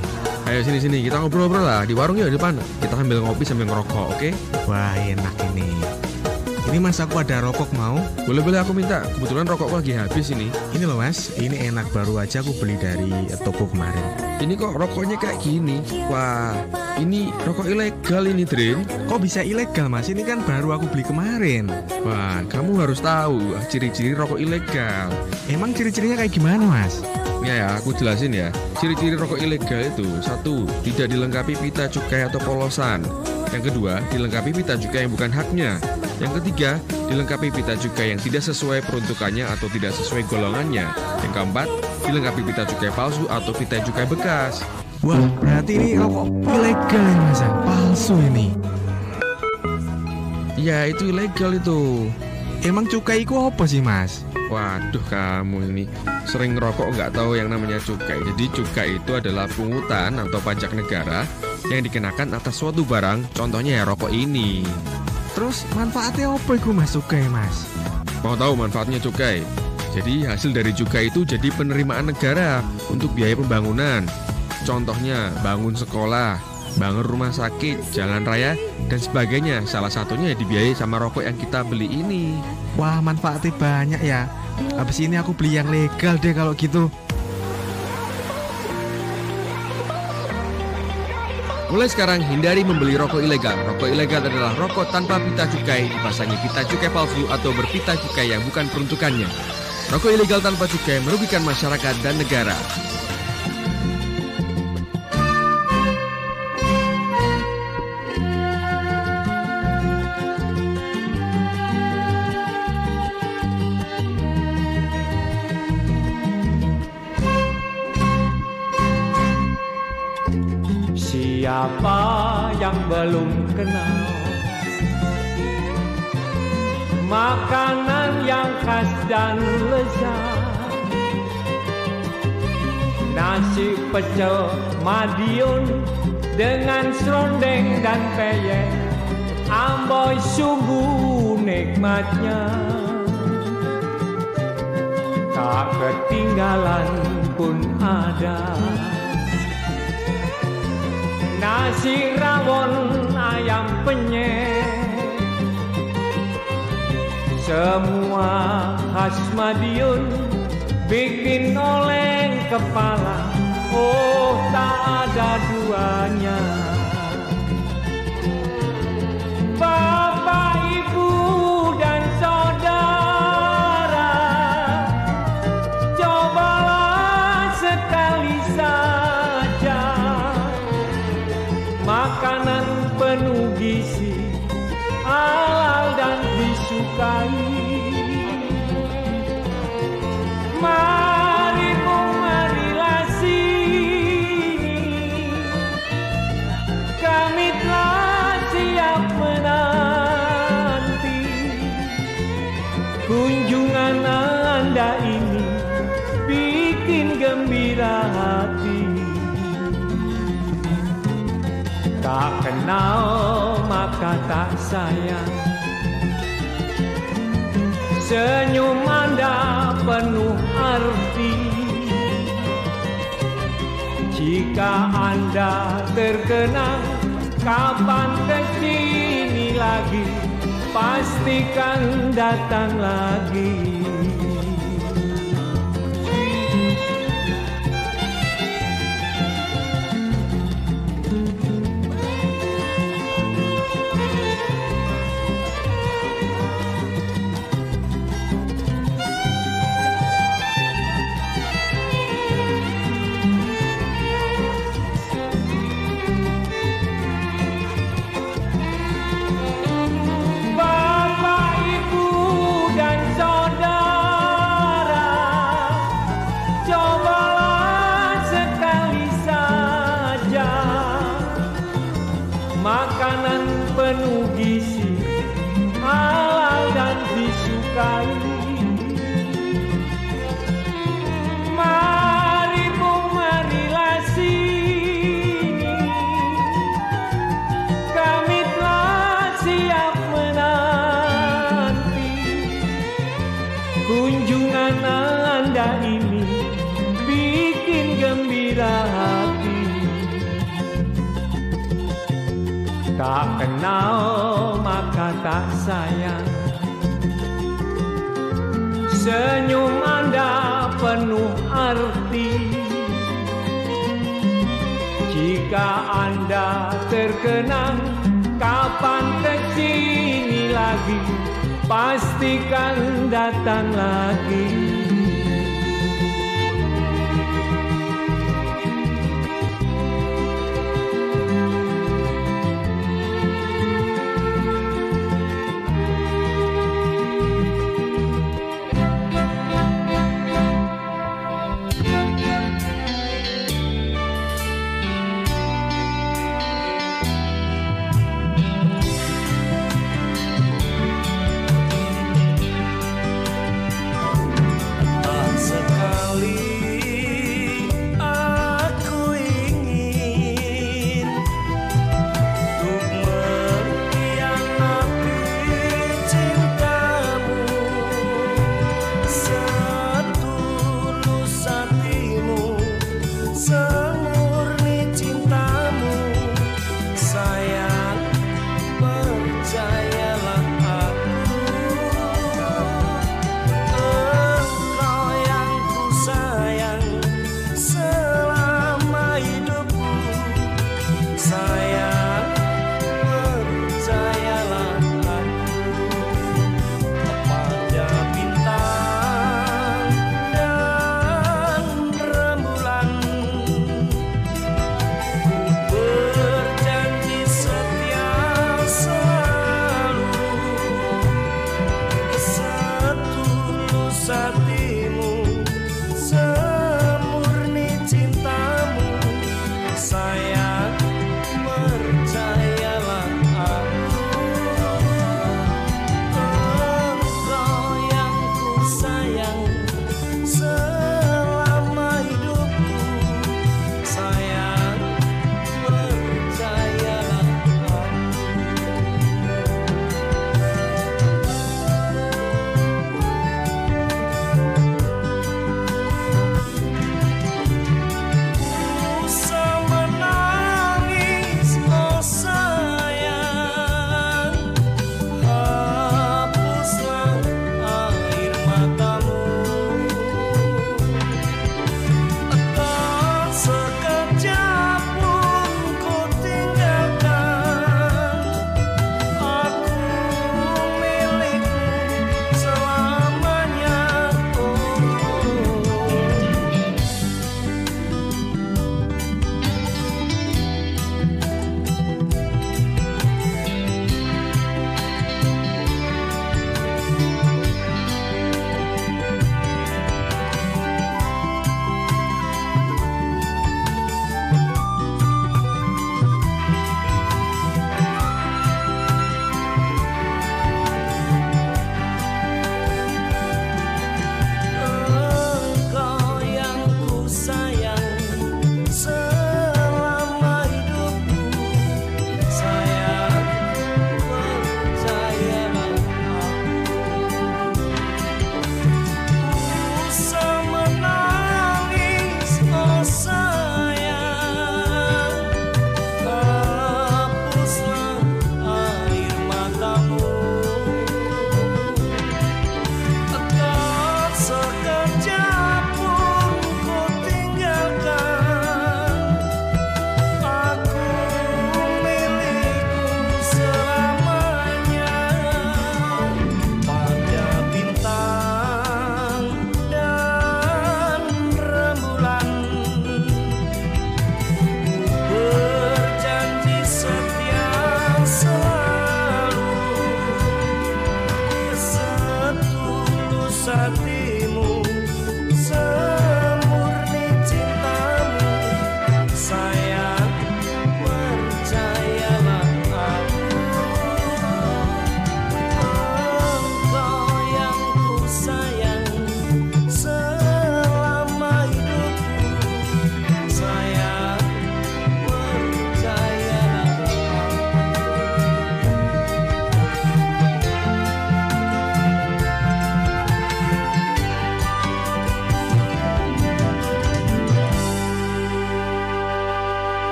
Ayo sini-sini kita ngobrol-ngobrol lah Di warung ya di depan Kita sambil ngopi sambil ngerokok oke? Okay? Wah enak ini ini mas aku ada rokok mau? Boleh-boleh aku minta. Kebetulan rokokku lagi habis ini. Ini loh mas, ini enak baru aja aku beli dari toko kemarin. Ini kok rokoknya kayak gini? Wah, ini rokok ilegal ini, Drin. Kok bisa ilegal mas? Ini kan baru aku beli kemarin. Wah, kamu harus tahu ciri-ciri rokok ilegal. Emang ciri-cirinya kayak gimana mas? Ya ya, aku jelasin ya. Ciri-ciri rokok ilegal itu satu, tidak dilengkapi pita cukai atau polosan. Yang kedua, dilengkapi pita cukai yang bukan haknya. Yang ketiga, dilengkapi pita cukai yang tidak sesuai peruntukannya atau tidak sesuai golongannya. Yang keempat, dilengkapi pita cukai palsu atau pita cukai bekas. Wah, berarti ini rokok ilegal ini mas, palsu ini. Ya, itu ilegal itu. Emang cukai itu apa sih mas? Waduh kamu ini sering ngerokok nggak tahu yang namanya cukai. Jadi cukai itu adalah pungutan atau pajak negara yang dikenakan atas suatu barang. Contohnya ya rokok ini. Terus manfaatnya apa itu mas cukai mas? Mau tahu manfaatnya cukai? Jadi hasil dari cukai itu jadi penerimaan negara untuk biaya pembangunan. Contohnya bangun sekolah, bangun rumah sakit, jalan raya, dan sebagainya. Salah satunya dibiayai sama rokok yang kita beli ini. Wah, manfaatnya banyak ya. Habis ini aku beli yang legal deh kalau gitu. Mulai sekarang hindari membeli rokok ilegal. Rokok ilegal adalah rokok tanpa pita cukai, dipasangi pita cukai palsu atau berpita cukai yang bukan peruntukannya. Rokok ilegal tanpa cukai merugikan masyarakat dan negara. Siapa yang belum kenal? Makanan yang khas dan lezat. Nasi pecel Madiun Dengan serondeng dan peyek. Amboy sungguh nikmatnya. Tak ketinggalan pun ada nasi rawon ayam penyet. Semua khas Madiun bikin oleng kepala. Oh tak ada duanya kenal maka tak sayang. Senyum anda penuh arti. Jika anda terkenang Kapan ke sini lagi? Pastikan datang lagi sky senyum anda penuh arti. Jika Anda terkenang Kapan ke sini lagi? Pastikan datang lagi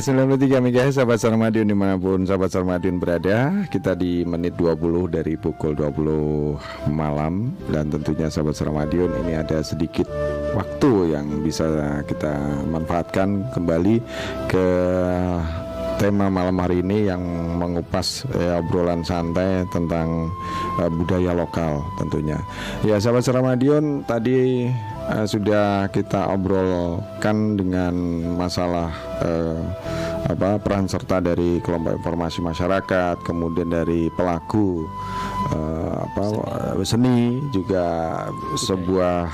93 MHz sahabat Sarmadion di mana pun sahabat Sarmadion berada Kita di menit 20 dari pukul 20 malam Dan tentunya sahabat Sarmadion ini ada sedikit waktu yang bisa kita manfaatkan kembali ke tema malam hari ini yang mengupas ya, obrolan santai tentang uh, budaya lokal tentunya. Ya sahabat Sarmadion tadi uh, sudah kita obrolkan dengan masalah uh, apa peran serta dari kelompok informasi masyarakat, kemudian dari pelaku uh, apa seni juga sebuah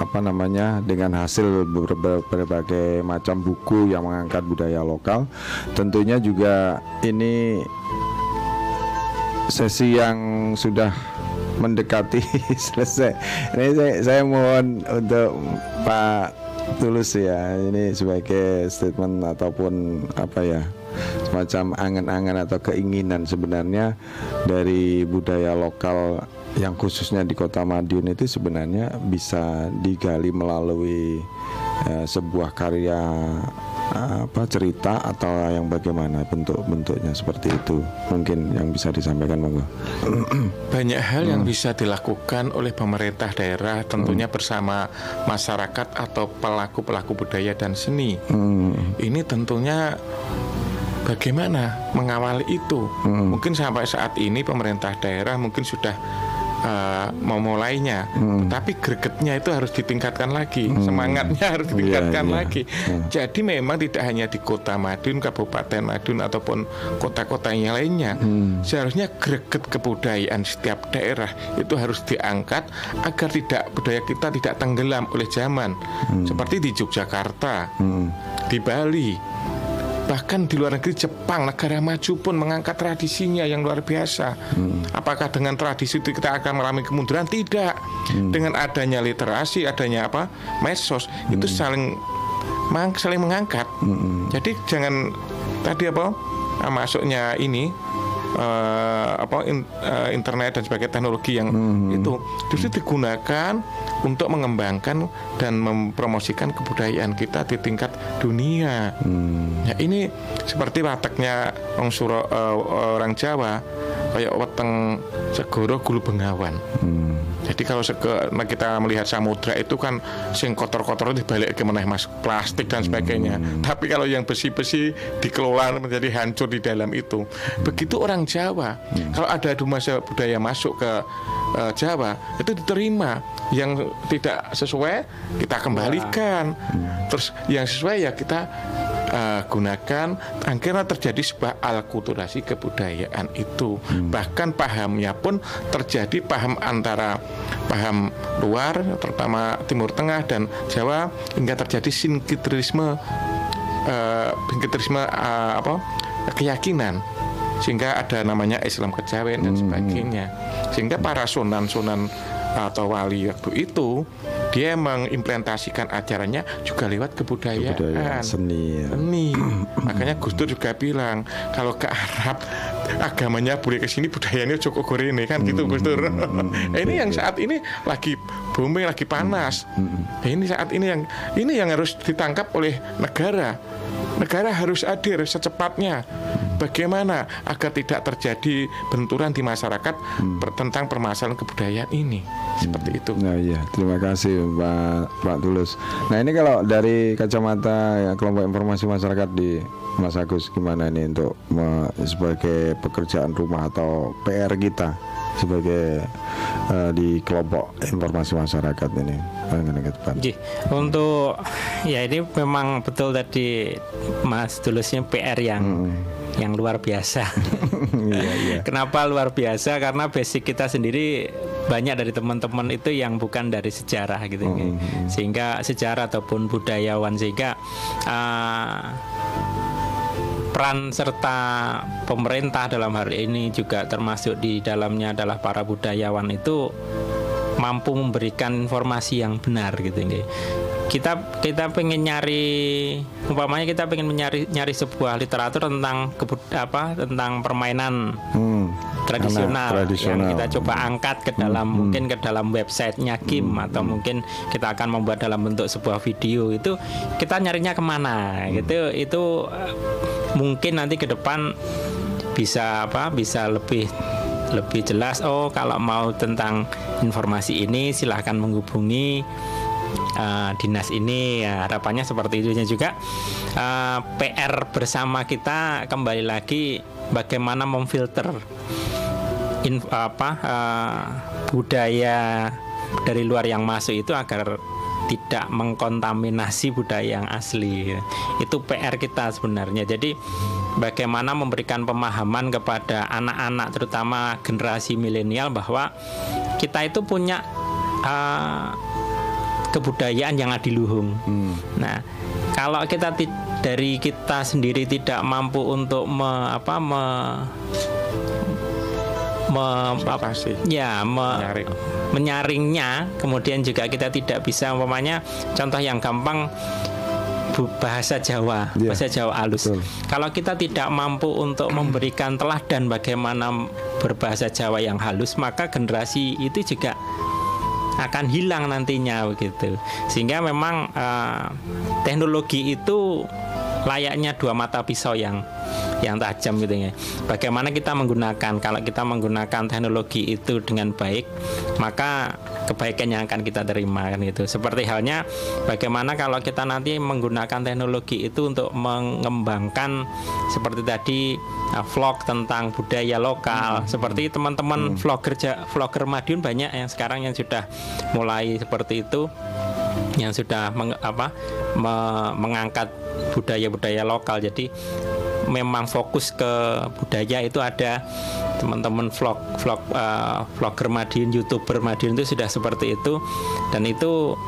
apa namanya dengan hasil berbagai macam buku yang mengangkat budaya lokal tentunya juga ini sesi yang sudah mendekati selesai. Ini saya, saya mohon untuk Pak Tulus ya, ini sebagai statement ataupun apa ya semacam angan-angan atau keinginan sebenarnya dari budaya lokal yang khususnya di Kota Madiun itu sebenarnya bisa digali melalui uh, sebuah karya apa cerita atau yang bagaimana bentuk-bentuknya seperti itu mungkin yang bisa disampaikan monggo banyak hal yang hmm. bisa dilakukan oleh pemerintah daerah tentunya hmm. bersama masyarakat atau pelaku-pelaku budaya dan seni hmm. ini tentunya bagaimana mengawali itu hmm. mungkin sampai saat ini pemerintah daerah mungkin sudah uh, memulainya, hmm. tapi gregetnya itu harus ditingkatkan lagi, hmm. semangatnya harus iya, ditingkatkan yeah, yeah. lagi. Hmm. Jadi memang tidak hanya di Kota Madiun, Kabupaten Madiun ataupun kota-kota yang lainnya, hmm. seharusnya greget kebudayaan setiap daerah itu harus diangkat agar tidak budaya kita tidak tenggelam oleh zaman, hmm. seperti di Yogyakarta, hmm. di Bali bahkan di luar negeri Jepang negara maju pun mengangkat tradisinya yang luar biasa. Hmm. Apakah dengan tradisi itu kita akan mengalami kemunduran? Tidak. Hmm. Dengan adanya literasi, adanya apa medsos hmm. itu saling saling mengangkat. Hmm. Jadi jangan tadi apa masuknya ini uh, apa in, uh, internet dan sebagai teknologi yang hmm. itu justru digunakan untuk mengembangkan dan mempromosikan kebudayaan kita di tingkat dunia. Hmm. Ya, ini seperti wataknya orang Suro, uh, orang Jawa kayak weteng segoro gulu bengawan. Hmm. Jadi kalau nah kita melihat samudra itu kan sing kotor-kotor itu balik ke meneh mas plastik dan sebagainya. Hmm. Tapi kalau yang besi-besi dikelola menjadi hancur di dalam itu. Hmm. Begitu orang Jawa, hmm. kalau ada masa budaya masuk ke uh, Jawa itu diterima. Yang tidak sesuai kita kembalikan. Hmm. Terus yang sesuai ya kita uh, gunakan akhirnya terjadi sebuah alkulturasi kebudayaan itu hmm. bahkan pahamnya pun terjadi paham antara paham luar terutama Timur Tengah dan Jawa hingga terjadi sinkitrisme uh, sinkitrisme uh, apa keyakinan sehingga ada namanya Islam kejawen dan hmm. sebagainya sehingga para sunan-sunan atau wali waktu itu dia mengimplementasikan acaranya juga lewat kebudayaan, kebudayaan seni. Ya. Seni. Makanya Gus Dur juga bilang kalau ke Arab agamanya boleh ke sini budayanya cukup ini kan gitu Gus Dur. Hmm, hmm, hmm, ini yang saat ini lagi booming lagi panas. Nah, ini saat ini yang ini yang harus ditangkap oleh negara. Negara harus hadir secepatnya bagaimana agar tidak terjadi benturan di masyarakat hmm. tentang permasalahan kebudayaan ini seperti hmm. itu. Nah iya, terima kasih Pak Pak Tulus. Nah ini kalau dari kacamata ya, kelompok informasi masyarakat di Mas Agus gimana ini untuk me, sebagai pekerjaan rumah atau PR kita sebagai uh, di kelompok informasi masyarakat ini Ji, untuk ya ini memang betul tadi Mas Tulusnya PR yang hmm yang luar biasa. iya, iya. Kenapa luar biasa? Karena basic kita sendiri banyak dari teman-teman itu yang bukan dari sejarah gitu, iya. sehingga sejarah ataupun budayawan sehingga uh, peran serta pemerintah dalam hal ini juga termasuk di dalamnya adalah para budayawan itu mampu memberikan informasi yang benar gitu kita kita pengen nyari umpamanya kita pengen mencari nyari sebuah literatur tentang kebud apa tentang permainan hmm. tradisional, tradisional yang kita coba angkat ke dalam hmm. mungkin ke dalam websitenya Kim hmm. atau mungkin kita akan membuat dalam bentuk sebuah video itu kita nyarinya ke mana hmm. gitu itu uh, mungkin nanti ke depan bisa apa bisa lebih lebih jelas oh kalau mau tentang informasi ini silahkan menghubungi uh, dinas ini ya, harapannya seperti itu juga uh, PR bersama kita kembali lagi bagaimana memfilter in, apa uh, budaya dari luar yang masuk itu agar tidak mengkontaminasi budaya yang asli. Itu PR kita sebenarnya. Jadi bagaimana memberikan pemahaman kepada anak-anak terutama generasi milenial bahwa kita itu punya uh, kebudayaan yang adiluhung. Hmm. Nah, kalau kita dari kita sendiri tidak mampu untuk me, apa me, me, apa, ya me, Menyaring. menyaringnya kemudian juga kita tidak bisa umpamanya contoh yang gampang bahasa Jawa, ya, bahasa Jawa halus. Betul. Kalau kita tidak mampu untuk memberikan teladan bagaimana berbahasa Jawa yang halus, maka generasi itu juga akan hilang nantinya begitu. Sehingga memang uh, teknologi itu layaknya dua mata pisau yang yang tajam gitu ya. Bagaimana kita menggunakan kalau kita menggunakan teknologi itu dengan baik, maka kebaikan yang akan kita terima kan itu. Seperti halnya bagaimana kalau kita nanti menggunakan teknologi itu untuk mengembangkan seperti tadi uh, vlog tentang budaya lokal. Hmm. Seperti teman-teman hmm. vlogger vlogger Madiun banyak yang sekarang yang sudah mulai seperti itu yang sudah meng, apa me, mengangkat budaya-budaya lokal. Jadi memang fokus ke budaya itu ada teman-teman vlog vlog uh, vlogger Madiun, youtuber Madiun itu sudah seperti itu dan itu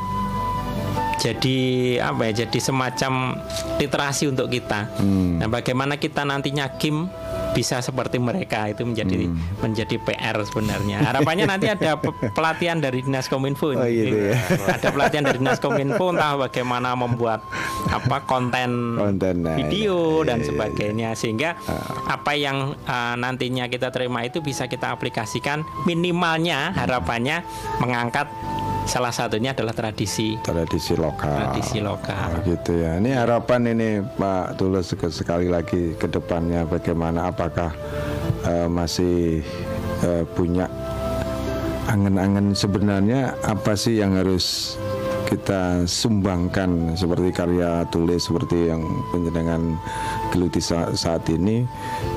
jadi apa ya jadi semacam literasi untuk kita. Hmm. Nah, bagaimana kita nantinya Kim bisa seperti mereka itu menjadi hmm. menjadi PR sebenarnya. Harapannya nanti ada pelatihan dari Dinas Kominfo. Oh, gitu ya. Ada pelatihan dari Dinas Kominfo entah bagaimana membuat apa konten, konten nah, video nah, dan iya, sebagainya sehingga uh. apa yang uh, nantinya kita terima itu bisa kita aplikasikan minimalnya harapannya mengangkat salah satunya adalah tradisi. Tradisi lokal. Tradisi lokal. Oh, gitu ya. Ini harapan ini Pak Tulus sekali lagi ke depannya bagaimana apakah uh, masih uh, punya angen-angen sebenarnya apa sih yang harus kita sumbangkan seperti karya tulis seperti yang penjenengan geluti saat ini.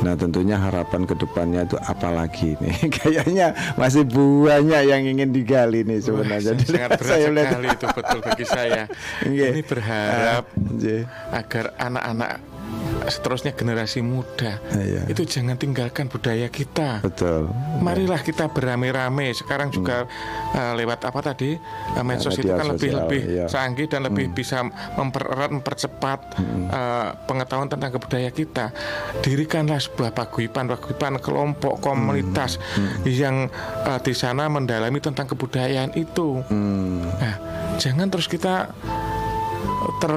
Nah tentunya harapan ke depannya itu apalagi nih kayaknya masih banyak yang ingin digali nih sebenarnya. Wah, sangat berat saya sekali itu betul bagi saya. Ini berharap uh, agar anak-anak seterusnya generasi muda iya. itu jangan tinggalkan budaya kita. Betul. Marilah kita beramai-ramai. Sekarang juga hmm. uh, lewat apa tadi uh, medsos itu kan lebih lebih iya. canggih dan lebih hmm. bisa mempererat mempercepat hmm. uh, pengetahuan tentang kebudayaan kita. Dirikanlah sebuah paguyuban paguyuban kelompok komunitas hmm. Hmm. yang uh, di sana mendalami tentang kebudayaan itu. Hmm. Nah, jangan terus kita ter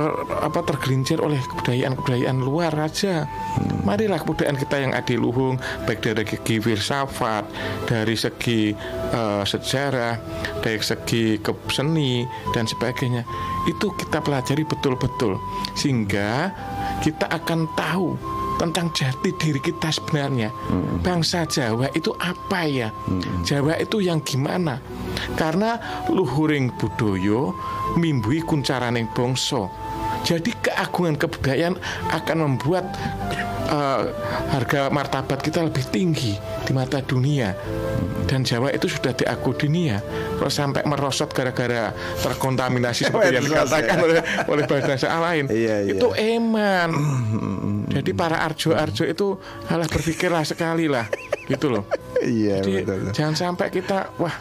apa tergelincir oleh kebudayaan-kebudayaan luar aja. Hmm. Marilah kebudayaan kita yang adiluhung baik dari segi filsafat, dari segi uh, sejarah, dari segi seni dan sebagainya. Itu kita pelajari betul-betul sehingga kita akan tahu tentang jati diri kita sebenarnya. Hmm. Bangsa Jawa itu apa ya? Hmm. Jawa itu yang gimana? Karena luhuring budoyo mimbui kuncaraning bongso. Jadi keagungan kebudayaan akan membuat uh, harga martabat kita lebih tinggi di mata dunia dan Jawa itu sudah diaku dunia kalau sampai merosot gara-gara terkontaminasi seperti yang dikatakan ya. oleh oleh bahasa lain iya, iya. itu eman jadi para arjo-arjo itu halah berpikirlah sekali lah gitu loh iya, Jadi betul. jangan sampai kita wah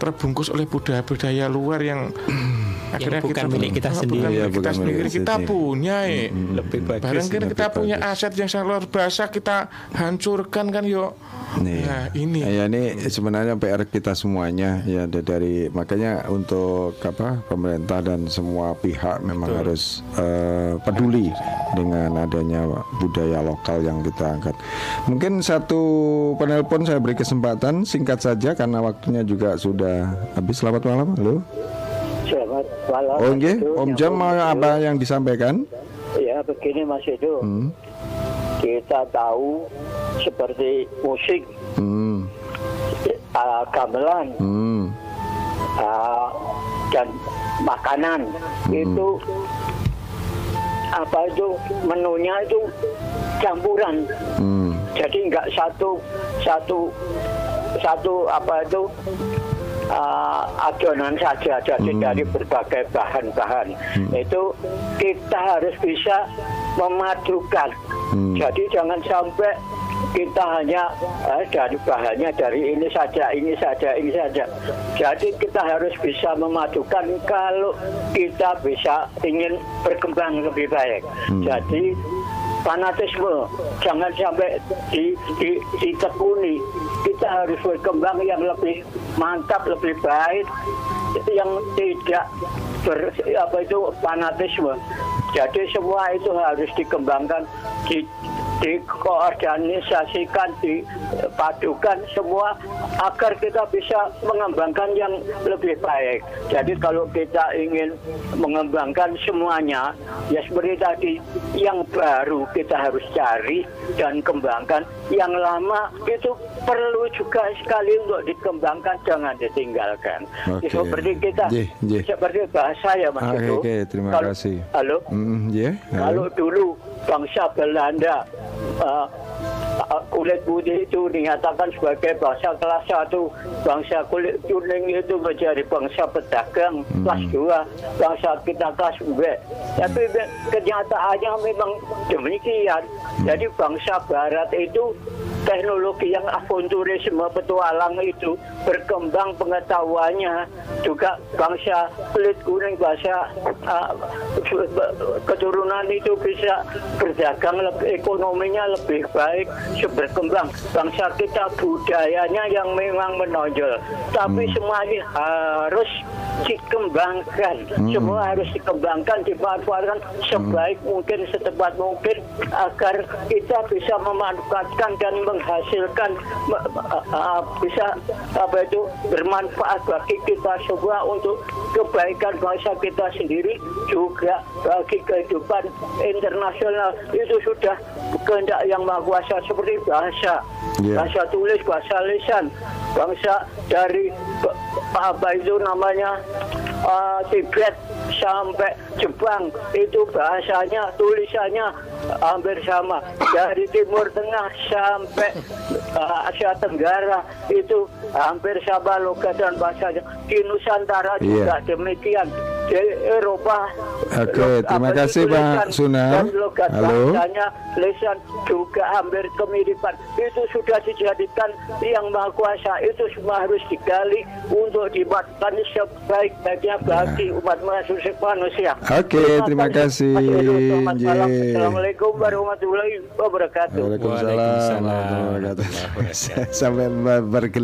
terbungkus oleh budaya-budaya luar yang Akhirnya yang bukan kita, milik kita sendiri. Bukan ya, kita sendiri kita punya ya. Hmm. Lebih bagus. Barang kita lebih punya aset yang sangat luar biasa kita hancurkan kan yuk. Nih, nah, ini. Ya ini sebenarnya PR kita semuanya ya dari makanya untuk apa pemerintah dan semua pihak memang Betul. harus uh, peduli dengan adanya budaya lokal yang kita angkat. Mungkin satu penelpon saya beri kesempatan singkat saja karena waktunya juga sudah habis. Selamat malam, halo. Selamat malam. Oh, okay. Om Jam mau apa yang disampaikan? Ya, begini Mas Edo. Hmm. Kita tahu seperti musik, hmm. uh, gamelan, hmm. uh, dan makanan hmm. itu apa itu menunya itu campuran. Hmm. Jadi nggak satu satu satu apa itu uh, adonan saja jadi hmm. dari berbagai bahan-bahan hmm. itu kita harus bisa memadukan hmm. jadi jangan sampai kita hanya eh, dari bahannya dari ini saja, ini saja, ini saja. Jadi kita harus bisa memadukan kalau kita bisa ingin berkembang lebih baik. Hmm. Jadi fanatisme jangan sampai di, di, ditekuni. Kita harus berkembang yang lebih mantap, lebih baik, yang tidak ber, apa itu fanatisme. Jadi semua itu harus dikembangkan, di, dikoordinasikan, dipadukan semua agar kita bisa mengembangkan yang lebih baik. Jadi kalau kita ingin mengembangkan semuanya, ya seperti tadi, yang baru kita harus cari dan kembangkan, yang lama itu perlu juga sekali untuk dikembangkan, jangan ditinggalkan. Okay. Seperti kita, yeah, yeah. seperti bahasa ya Mas ah, Oke, okay, okay, terima kalau, kasih. Halo? Mm, yeah, halo. Kalau dulu bangsa Belanda uh, kulit putih itu dinyatakan sebagai bangsa kelas satu, bangsa kulit kuning itu menjadi bangsa pedagang hmm. kelas dua, bangsa kita kelas B. Tapi kenyataannya memang demikian. Hmm. Jadi bangsa Barat itu teknologi yang avanturisme petualang itu berkembang pengetahuannya juga bangsa kulit kuning bangsa uh, keturunan itu bisa berdagang lebih ekonominya lebih baik berkembang bangsa kita budayanya yang memang menonjol tapi hmm. semua ini harus dikembangkan hmm. semua harus dikembangkan dimanfaatkan sebaik hmm. mungkin setepat mungkin agar kita bisa memanfaatkan dan menghasilkan uh, bisa apa itu bermanfaat bagi kita semua untuk kebaikan bangsa kita sendiri juga bagi kehidupan internasional itu sudah kehendak yang maha kuasa seperti bahasa yeah. bahasa tulis bahasa lisan bangsa dari apa itu namanya uh, Tibet sampai Jepang itu bahasanya tulisannya hampir sama dari Timur Tengah sampai uh, Asia Tenggara itu hampir sama logat dan bahasanya di Nusantara yeah. juga demikian di Eropa. Oke, okay, terima kasih Pak Sunar. Halo. Bahasanya lisan juga hampir kemiripan. Itu sudah dijadikan yang maha kuasa. Itu semua harus digali untuk dibuatkan sebaik-baiknya bagi nah. umat manusia. Oke, okay, terima, kasih. Assalamualaikum warahmatullahi wabarakatuh. Waalaikumsalam. Waalaikumsalam. Sampai berkelanjutan.